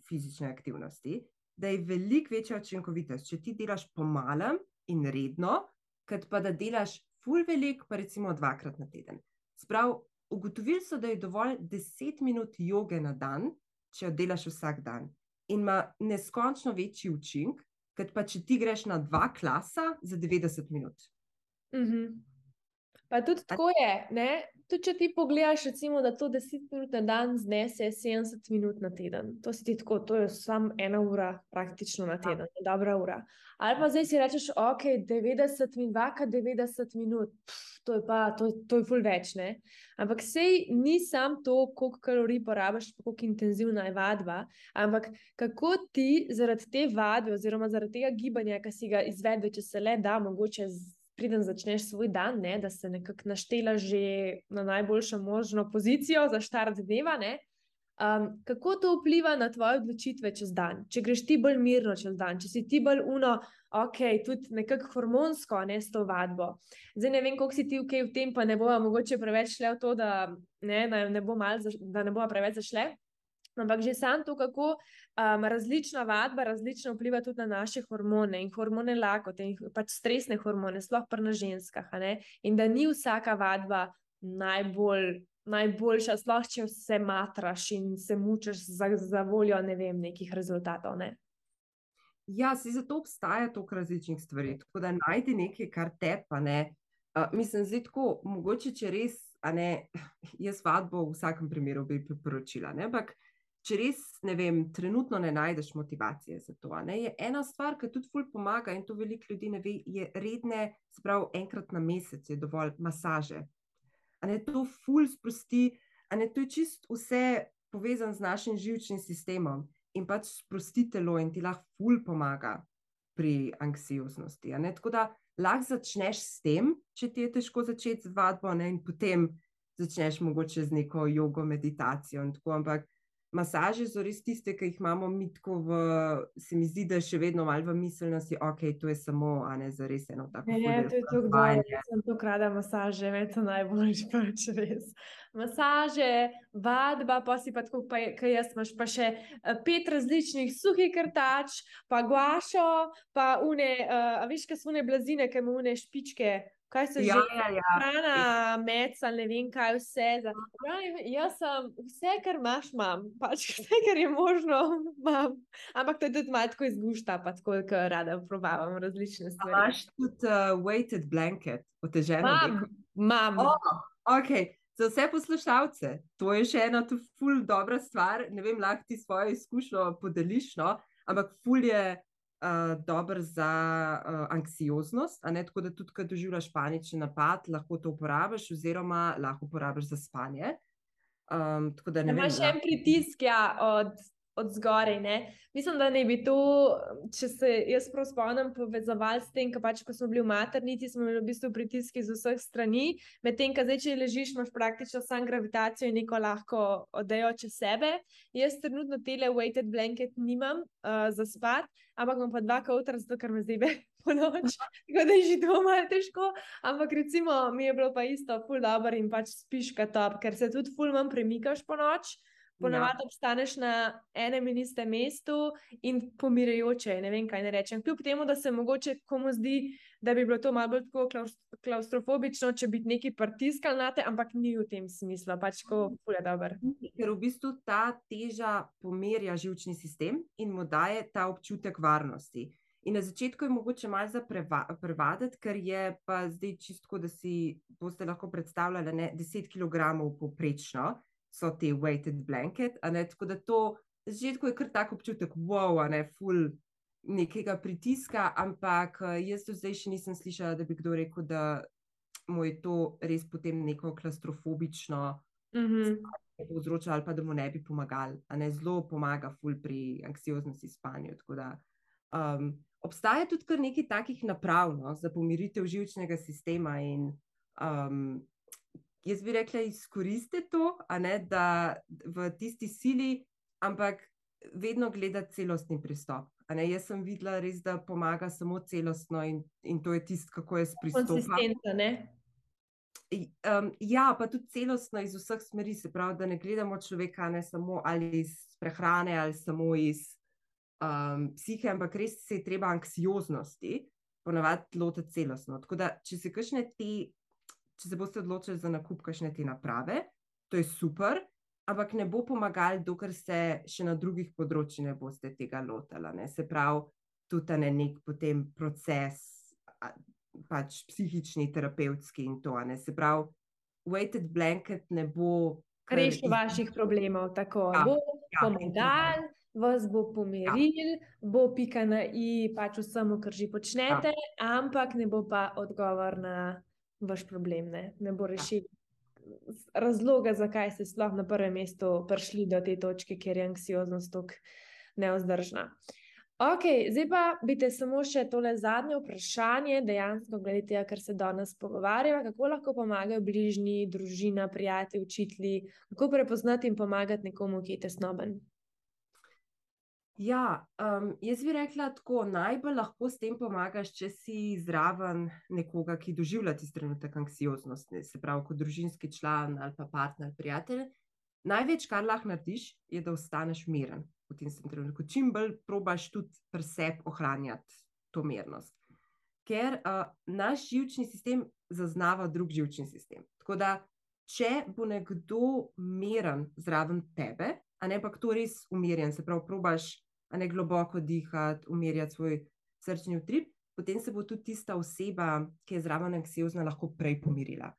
fizične aktivnosti, da je veliko večja učinkovitost, če ti delaš po malem in redno, kot pa da delaš full velik, pa recimo dvakrat na teden. Sprav, ugotovili so, da je dovolj 10 minut joge na dan, če jo delaš vsak dan. In ima neskončno večji učinek, kot pa če ti greš na dva klasa za 90 minut. Mm -hmm. Pa tudi tako je, ne? Tudi če ti pogledaš, recimo, da to 10 minut na dan znese 70 minut na teden. To si ti tako, to je samo ena ura praktično na teden, ja. dobra ura. Ali pa zdaj si rečeš, ok, 90 minut, vaka 90 minut, Pff, to je pa, to, to je ful več, ne. Ampak sej ni sam to, koliko kalorij porabiš, koliko intenzivna je vadba, ampak kako ti zaradi te vadbe oziroma zaradi tega gibanja, ki si ga izvedel, če se le da, mogoče z preden začneš svoj dan, ne, da se nekako naštela že na najboljšo možno pozicijo za štart dneva. Um, kako to vpliva na tvoje odločitve čez dan? Če greš ti bolj mirno čez dan, če si ti bolj uno, ok, tudi nekako hormonsko, ne s to vadbo. Zdaj ne vem, koliko si ti v, v tem, pa ne bo mogoče preveč šle v to, da ne, ne bo, bo preveč zašle. Ampak že sam to, kako um, različna vadba različno vpliva tudi na naše hormone in hormone lakote in pač stresne hormone, sploh pri nas ženskah. In da ni vsaka vadba najbolj, najboljša, sploh če se matraš in se mučiš za, za voljo ne vem, nekih rezultatov. Ne? Ja, se zato obstaja toliko različnih stvari. Tako da najdi nekaj, kar te pa ne. Uh, mislim, da je tako, mogoče če res, a ne, jaz vadbo v vsakem primeru bi priporočila. Ampak če res ne vem, trenutno ne najdeš motivacije za to. Ne, je ena stvar, ki tudi ful pomaga in to veliko ljudi ne ve, je redne, sprav enkrat na mesec je dovolj masaže. A ne to ful sprosti, a ne to je čist vse povezan z našim živčnim sistemom in pač sprosti telo in ti lahko ful pomaga pri anksioznosti. Tako da lahko začneš s tem, če ti je težko začeti z vadbo ne, in potem začneš mogoče z neko jogo meditacijo in tako, ampak masaže so res tiste, ki jih imamo mi tako v, se mi zdi, da še vedno malo v miselnosti, ok, to je samo, a ne za res eno tako. Ne, to je to, kdo je, jaz sem to krada masaže, več to najboljši pač res. Masaže, vadba, pa si pa tako, kaj jaz imaš pa še eh, pet različnih suhih krtač, pa guašo, pa une, uh, a veš, kaj so une blazine, kaj ima une špičke, kaj se ja, že ja, ja. hrana, med, ali ne vem kaj vse. Za... Jaz sem vse, kar imaš, imam, pač vse, kar je možno, imam. Ampak to je tudi malo tako izgušta, pa tako, ker rada probavam različne stvari. Imaš tudi uh, weighted blanket, oteženo? Imam. Oh, okay. Za vse poslušalce, to je še ena tu ful dobra stvar. Ne vem, lahko ti svojo izkušnjo podeliš, no? ampak ful je uh, dober za uh, anksioznost, tako da tudi, ko doživljaš panični napad, lahko to uporabiš, oziroma lahko uporabiš za spanje. Um, da, imaš vem, en pritisk ja, od, od zgoraj. Mislim, da ne bi to, če se jaz prav spomnim, povezovali s tem, pač, ko smo bili v maternici, smo imeli v bistvu pritiski z vseh strani, medtem, ko zdaj, če ležiš, imaš praktično samo gravitacijo in neko lahko odejo čez sebe. Jaz trenutno tele weighted blanket nimam uh, za spat, ampak imam pa dva kautra, zato ker me zdaj po noč, tako da je že to malo težko. Ampak recimo mi je bilo pa isto, full dobro in pač spiš ka top, ker se tudi full manj premikaš po noč. Ponavadi ja. obstaneš na enem in istem mestu in pomirajoče, ne vem, kaj ne rečem. Kljub temu, da se mogoče komu zdi, da bi bilo to malo bolj tako klaustrofobično, če bi neki pritiskali na te, ampak ni v tem smislu, pač ko fulje dober. Ker v bistvu ta teža pomirja živčni sistem in mu daje ta občutek varnosti. In na začetku je mogoče malo za preva, prevaditi, ker je pa zdaj čisto, da si boste lahko predstavljali, je 10 kg poprečno so te weighted blanket. Tako da to na začetku je kar tako občutek, wow, ne full nekega pritiska, ampak jaz do zdaj še nisem slišala, da bi kdo rekel, da mu je to res potem neko klaustrofobično. Mm -hmm. Povzroča ali pa da mu ne bi pomagali, a ne zelo pomaga, ful pri anksioznosti spanju. Da, um, obstaja tudi kar nekaj takih naprav no, za pomiritev živčnega sistema, in um, jaz bi rekla, izkoristite to, ne, da v tisti sili, ampak vedno gledati celostni pristop. Jaz sem videla, res, da pomaga samo celostno in, in to je tisto, kako je s pristopom. Konsistentno. Um, ja, pa tudi celostno iz vseh smeri, se pravi, da ne gledamo človeka ne samo iz prehrane ali samo iz um, psihe, ampak res se je treba anksioznosti ponavadi lotiti celostno. Tako da, če se kakšne te če se boste odločili za nakup kakšne te naprave, to je super, ampak ne bo pomagal, dokler se še na drugih področjih ne boste tega lotili. Ne? Se pravi, tudi ne nek potem proces, pač psihični, terapevtski in to. Ne? Se pravi, weighted blanket ne bo. Rešil vaših problemov, tako ja, bo ja, pomagal, vas bo pomiril, ja. bo pika na i, pač vsemu, kar že počnete, ja. ampak ne bo pa odgovor na vaš problem, ne, ne bo ja. rešil razloga, zakaj ste sploh na prvem mestu prišli do te točke, ker je anksioznost tako neozdržna. Ok, zdaj pa bi te samo še tole zadnje vprašanje, dejansko glede tega, kar se danes pogovarjava, kako lahko pomagajo bližnji, družina, prijatelji, učitelji, kako prepoznati in pomagati nekomu, ki je tesnoben. Ja, um, jaz bi rekla tako, najbolj lahko s tem pomagaš, če si zraven nekoga, ki doživlja tisti trenutek anksioznosti, se pravi, kot družinski član ali pa partner, prijatelj. Največ, kar lahko narediš, je, da ostaneš miren v tem trenutku. Čim bolj probaš tudi pri sebi ohranjati to mirnost. Ker uh, naš živčni sistem zaznava drug živčni sistem. Tako da, če bo nekdo miren zraven tebe, a ne pa kdo res umirjen, se pravi, probaš a ne globoko dihati, umirjati svoj srčni utrip, potem se bo tudi tista oseba, ki je zraven anksiozna, lahko prej pomirila.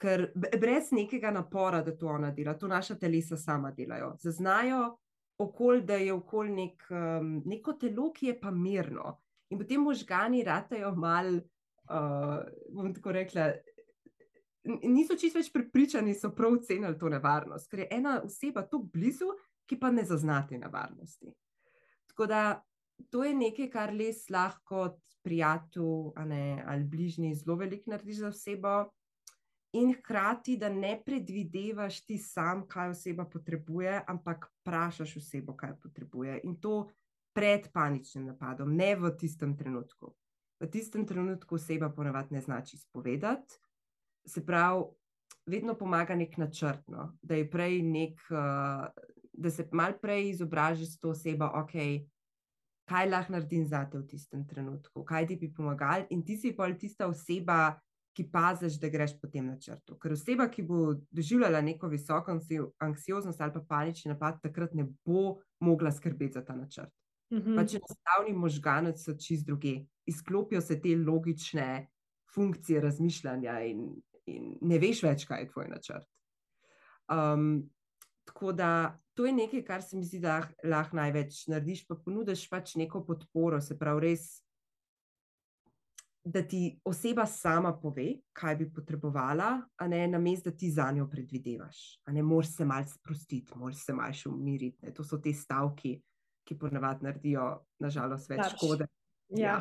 Ker brez nekega napora, da to ona dela, to naša telesa sama delajo. Zaznajo okolje, da je okolje nek, um, neko telo, ki je pa mirno. In potem možgani ratajo mal, uh, bom tako rekla. Niso čisto več pripričani, so prav ocenili to nevarnost, ker je ena oseba tu blizu, ki pa ne zaznati nevarnosti. Tako da to je nekaj, kar res lahko kot prijatelj ali bližnji zelo velik narediš za osebo, in hkrati, da ne predvidevaš ti sam, kaj oseba potrebuje, ampak vprašaš osebo, kaj potrebuje. In to pred paničnim napadom, ne v tistem trenutku. V tistem trenutku oseba ponavadi ne znači spovedati. Se pravi, vedno pomaga nek načrtno, da je prej nek. Uh, da se mal prej izobražiš s to osebo, ok, kaj lahko naredim za te v tistem trenutku, kaj ti bi pomagal, in ti si pa tista oseba, ki paziš, da greš po tem načrtu. Ker oseba, ki bo doživljala neko visoko anksioznost ali pa panični napad, takrat ne bo mogla skrbeti za ta načrt. Mm -hmm. Pa če enostavni možganec so čist druge, izklopijo se te logične funkcije razmišljanja in, in ne veš več, kaj je tvoj načrt. Um, Tako da to je nekaj, kar se mi zdi, da lahko največ narediš, pa ponudiš pač neko podporo, se pravi, res da ti oseba sama pove, kaj bi potrebovala, a ne na mestu, da ti za njo predvidevaš. A ne moraš se malce sprostiti, moraš se malce umiriti. Ne. To so te stavki, ki ponavadi naredijo, nažalost, več Slabše. škode. Ja.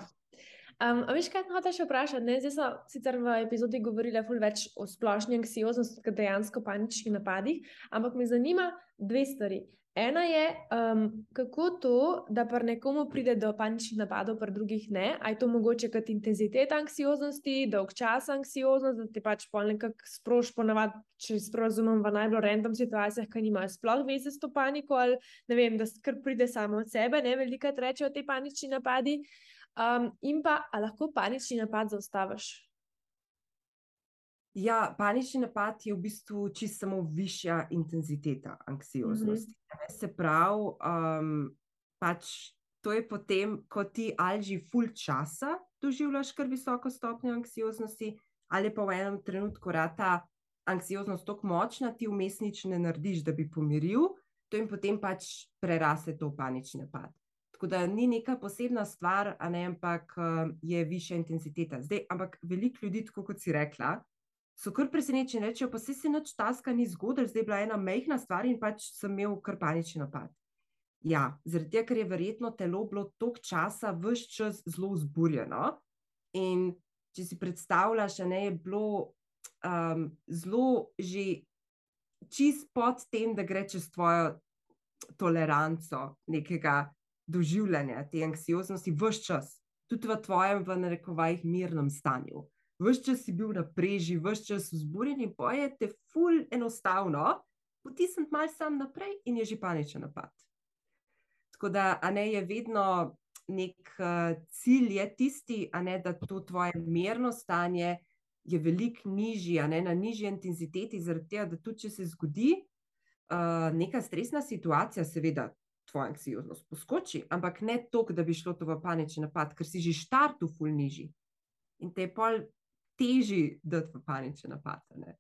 Um, veš, kaj hočeš še vprašati? Ne? Zdaj smo sicer v epizodi govorili ful več o splošni anksioznosti, kot dejansko paničnih napadih, ampak me zanima dve stvari. Ena je, um, kako to, da pri nekomu pride do paničnih napadov, pri drugih ne. A je to mogoče kot intenziteta anksioznosti, dolg čas anksioznosti, da ti pač pol nekako sproš, ponavadi, če se razumem, v najbolj random situacijah, ki nimajo sploh veze s to paniko, ali ne vem, da kar pride samo od sebe, ne velikrat rečejo te panični napadi. Um, in pa, a lahko panični napad zaustaviš? Ja, panični napad je v bistvu čisto samo višja intenziteta anksioznosti. Mm -hmm. Se pravi, um, pač to je potem, ko ti ali že ful časa doživljaš kar visoko stopnjo anksioznosti, ali pa v enem trenutku rata anksioznost tako močna, ti vmes nič ne narediš, da bi pomiril, to jim potem pač prerase to panični napad. Tako da ni neka posebna stvar, ne, ampak je višja intenziteta. Zdaj, ampak veliko ljudi, tako kot si rekla, so kar presenečeni, rečejo, pa se se nič taska ni zgodil, zdaj je bila ena mehna stvar in pač sem imel kar panični napad. Ja, zaradi tega, ker je verjetno telo bilo toliko časa, vse čas zelo vzburjeno. In če si predstavljaš, da je bilo um, zelo že čist pod tem, da gre čez tvojo toleranco nekega doživljanja te anksioznosti, vse čas, tudi v tvojem, v narekovajih, mirnem stanju. Vse čas si bil na preži, vse čas vzburjen in poje te ful enostavno, potisniti malce sam naprej in je že paničen napad. Tako da, a ne je vedno nek uh, cilj, je tisti, a ne da to tvoje mirno stanje je veliko nižje, a ne na nižji intenziteti, zaradi tega, da tudi če se zgodi uh, neka stresna situacija, seveda tvoja anksioznost poskoči, ampak ne toliko, da bi šlo to v panični napad, ker si že štartu ful nižji in te je pol teži dati v panični napad. ne.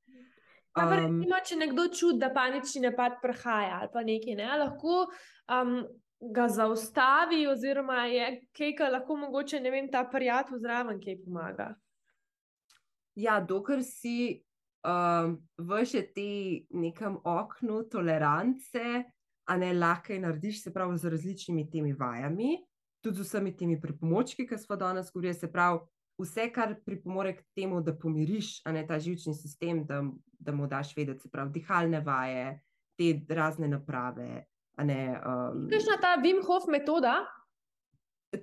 Pa Um, recimo, če nekdo čuti, da panični napad prihaja ali pa nekaj, ne, lahko um, ga zaustavi, oziroma je kaj, kar lahko mogoče, ne vem, ta prijatelj zraven, ki pomaga. Ja, dokler si um, v še te nekem oknu tolerance, a ne lahko narediš, se pravi, z različnimi temi vajami, tudi z vsemi temi pripomočki, ki smo danes govorili, se pravi, vse, kar pripomore k temu, da pomiriš a ne ta živčni sistem, da, da mu daš vedeti, se pravi, dihalne vaje, te razne naprave. Ne, um, Kakšna ta Wim Hof metoda?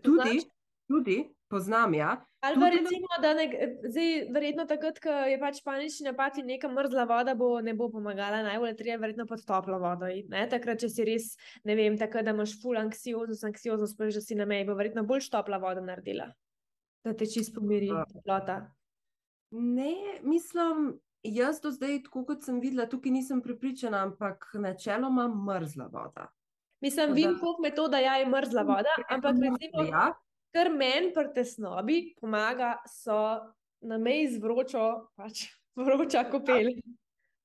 tudi, tudi poznam, ja. Ali pa recimo, da ne, zdaj, verjetno takrat, ko je pač panični napad in neka mrzla voda bo, ne bo pomagala, najbolj je treba verjetno pod toplo vodo ne. Takrat, če si res, ne vem, takrat, da imaš full anksioznost, anksioznost, pa že si na meji, bo verjetno bolj topla voda naredila, da te čist pomiri Ja. toplota. Ne, mislim, jaz do zdaj, tako kot sem videla, tukaj nisem prepričana, ampak načeloma mrzla voda. Mislim, Tako da- Hof metoda ja, je mrzla voda, ampak recimo, Ja, kar meni pri tesnobi pomaga, so na meji z vročo, pač vroča kopel.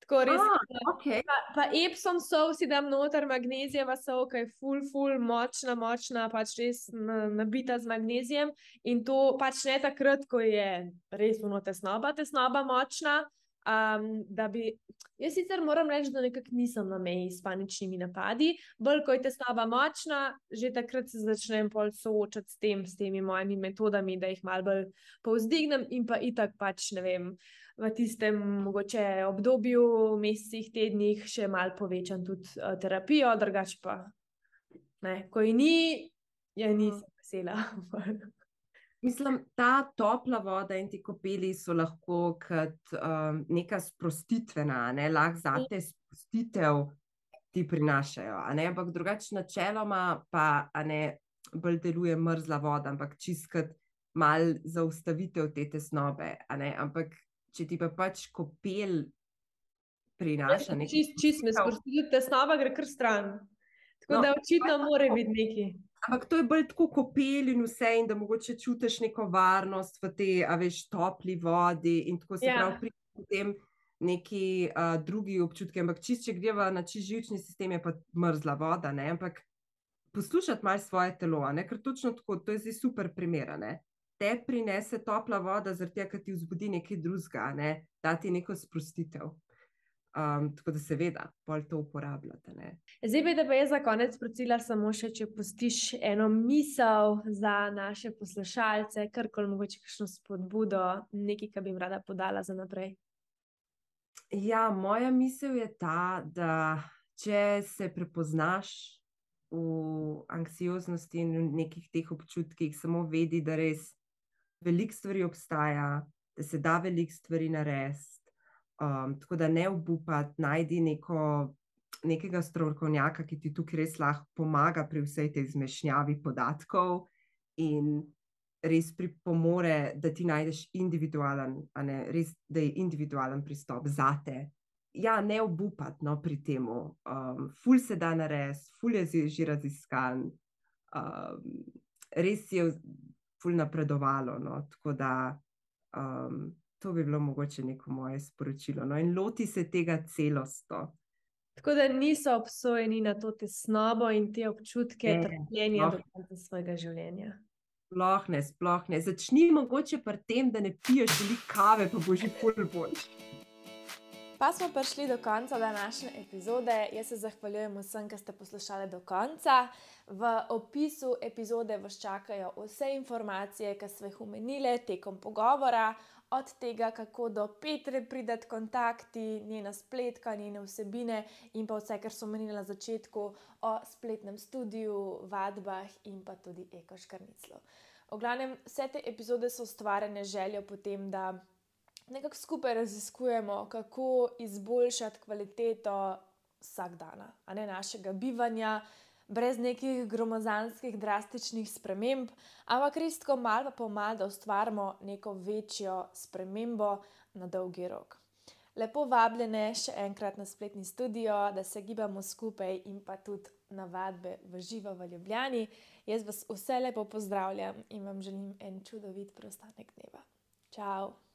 Tako res. a, okay. Pa, pa Epsom sol si dam noter, magnezijeva sol, ki je full, full, močna, močna, pač res na- nabita z magnezijem. In to pač ne takrat, ko je res uno tesnoba, tesnoba močna. Um, da bi, jaz sicer moram reči, da nekako nisem na meji s paničnimi napadi, bolj ko je tesnoba močna, že takrat se začnem pol soočati s, tem, s temi mojimi metodami, da jih malo bolj povzdignem in pa itak pač ne vem v tistem mogoče obdobju, mesecih, tednih še malo povečam tudi uh, terapijo, drugače pa ne, ko ji ni, je nisem vesela. Mislim, ta topla voda in ti kopeli so lahko kot um, neka sprostitvena, ne, lahko za te sprostitev ti prinašajo. ne, Ampak drugače, načeloma pa ne bolj deluje mrzla voda, ampak čist kot mal zaustavitev te tesnobe. ne, Ampak če ti pa pač kopel prinaša nekaj. Čist, čist me sprosti, tesnova gre kar stran. Tako No, da očitno mora biti neki. Ampak to je bolj tako kopel in vse, in da mogoče čutiš neko varnost v tej, a veš, topli vodi in tako se Ja. pravi, pride potem neki uh, drugi občutki. Ampak čist, če greva na čist živčni sistem, je pa mrzla voda, ne? ampak poslušati malo svoje telo, ne? ker točno tako, to je zdaj super primer, ne. te prinese topla voda, zaradi tega, ker ti vzbudi nekaj drugega, ne? da ti neko sprostitev. Um, tako da seveda, pol to uporabljate. Ne? Zdaj bi, da pa jaz za konec prosila samo še, če pustiš eno misel za naše poslušalce, kar koli mogoče kakšno spodbudo, nekaj, kar bi jim rada podala za naprej. Ja, moja misel je ta, da če se prepoznaš v anksioznosti in v nekih teh občutkih, samo vedi, da res veliko stvari obstaja, da se da veliko stvari narediti. Um, tako da ne obupati, najdi neko, nekega strokovnjaka, ki ti tukaj res lahko pomaga pri vsej tej zmešnjavi podatkov in res pripomore, da ti najdeš individualen, ne, res, da je individualen pristop za te ja, ne obupati no, pri tem. Um, ful se da narediti, ful je že raziskan, um, res je ful napredovalo. No, tako da um, to bi bilo mogoče neko moje sporočilo. No, in loti se tega celosto. Tako da niso obsojeni na to tesnobo in te občutke trpljenja do konca svojega življenja. Sploh ne, sploh ne. Začni mogoče pri tem, da ne piješ veliko kave, pa boš že pol boljši. Pa smo prišli do konca današnje epizode. Jaz se zahvaljujem vsem, ki ste poslušali do konca. V opisu epizode vas čakajo vse informacije, ki smo jih omenili tekom pogovora, od tega, kako do Petre prideti kontakti, njena spletka, njene vsebine in pa vse, kar so omenili na začetku o spletnem studiu, vadbah in pa tudi ekoškarniclu. V glavnem, vse te epizode so ustvarjene željo potem, da nekako skupaj raziskujemo, kako izboljšati kvaliteto vsak dan, a ne našega bivanja, brez nekih gromozanskih, drastičnih sprememb, ampak res tako malo po malo, da ustvarimo neko večjo spremembo na dolgi rok. Lepo vabljene še enkrat na spletni studio, da se gibamo skupaj in pa tudi na vadbe v živo v Ljubljani. Jaz vas vse lepo pozdravljam in vam želim en čudovit preostanek dneva. Ciao!